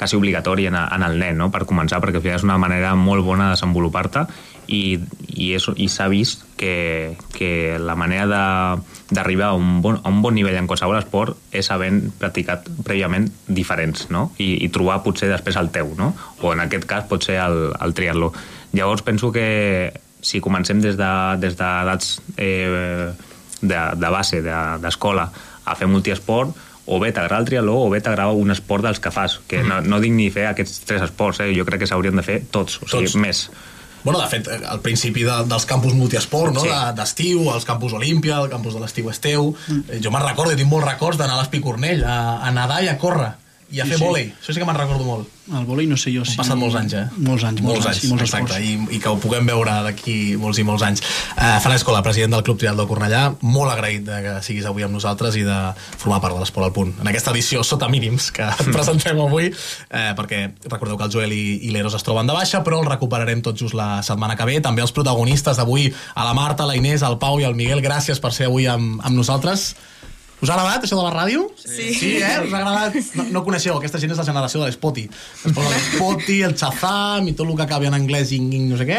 quasi obligatori en, en el nen, no?, per començar, perquè al final és una manera molt bona de desenvolupar-te i, i, és, i s'ha vist que, que la manera de- d'arribar a, un bon, a un bon nivell en qualsevol esport és havent practicat prèviament diferents, no?, I, i trobar potser després el teu, no?, o en aquest cas pot ser el, el triatló. Llavors penso que si comencem des de- des d'edats eh, de, de base, de- d'escola, a fer multiesport, o bé t'agrada el triatló o bé t'agrada un esport dels que fas, que no, no dic ni fer aquests tres esports, eh? jo crec que s'haurien de fer tots, o sigui, Tots. més. Bueno, de fet, eh, al principi de, dels campus multiesport, no? Sí. De- d'estiu, els campus Olímpia, el campus de l'estiu Esteu... Mm. Jo me'n recordo, tinc molts records d'anar a l'Espicornell, a, a nedar i a córrer, i a Sí, fer sí. vòlei. Això sí que me'n recordo molt. El vòlei no sé jo si... Han passat molts anys, eh? Molts anys, molts, anys, i molts exacte, esports. i, i que ho puguem veure d'aquí molts i molts anys. Uh, Francesc Cola, president del Club Trial de Cornellà, molt agraït de que siguis avui amb nosaltres i de formar part de l'Esport al Punt. En aquesta edició sota mínims que et (laughs) presentem avui, eh, perquè recordeu que el Joel i, i l'Eros es troben de baixa, però el recuperarem tot just la setmana que ve. També els protagonistes d'avui, a la Marta, la Inés, el Pau i el Miguel, gràcies per ser avui amb, amb nosaltres. Us ha agradat, això de la ràdio? Sí. Sí, eh? Us ha agradat? No, no coneixeu, aquesta gent és la generació de l'Spoti. L'Spoti, el Chazam i tot el que acabi en anglès i no sé què.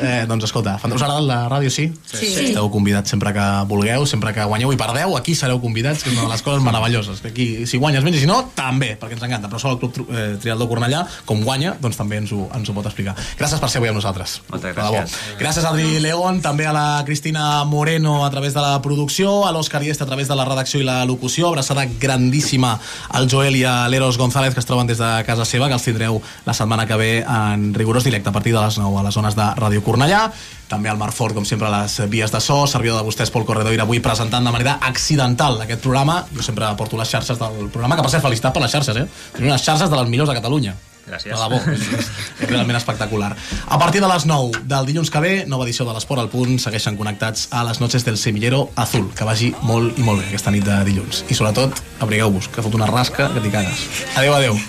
Eh, doncs escolta, us ha agradat la ràdio, sí? Sí. Esteu convidats sempre que vulgueu, sempre que guanyeu i perdeu, aquí sereu convidats, que és una de les coses meravelloses. Que aquí, si guanyes menys i si no, també, perquè ens encanta. Però sol el Club eh, Triatló Cornellà, com guanya, doncs també ens ho, ens ho pot explicar. Gràcies per ser avui amb nosaltres. Moltes gràcies. Gràcies, Adri León, també a la Cristina Moreno a través de la producció, a l'Òscar Iesta a través de la redacció i la locució, abraçada grandíssima al Joel i a l'Eros González, que es troben des de casa seva, que els tindreu la setmana que ve en rigorós directe a partir de les 9 a les zones de Ràdio Cornellà. També al Marc Fort, com sempre, a les vies de so, servidor de vostès, Pol Corredor, i avui presentant de manera accidental aquest programa. Jo sempre porto les xarxes del programa, que per ser felicitat per les xarxes, eh? Tenim unes xarxes de les millors de Catalunya. Gràcies. De debò, és, (laughs) és, realment espectacular. A partir de les 9 del dilluns que ve, nova edició de l'Esport al Punt, segueixen connectats a les noches del Semillero Azul, que vagi molt i molt bé aquesta nit de dilluns. I sobretot, abrigueu-vos, que fot una rasca que t'hi cagues. Adéu, adéu.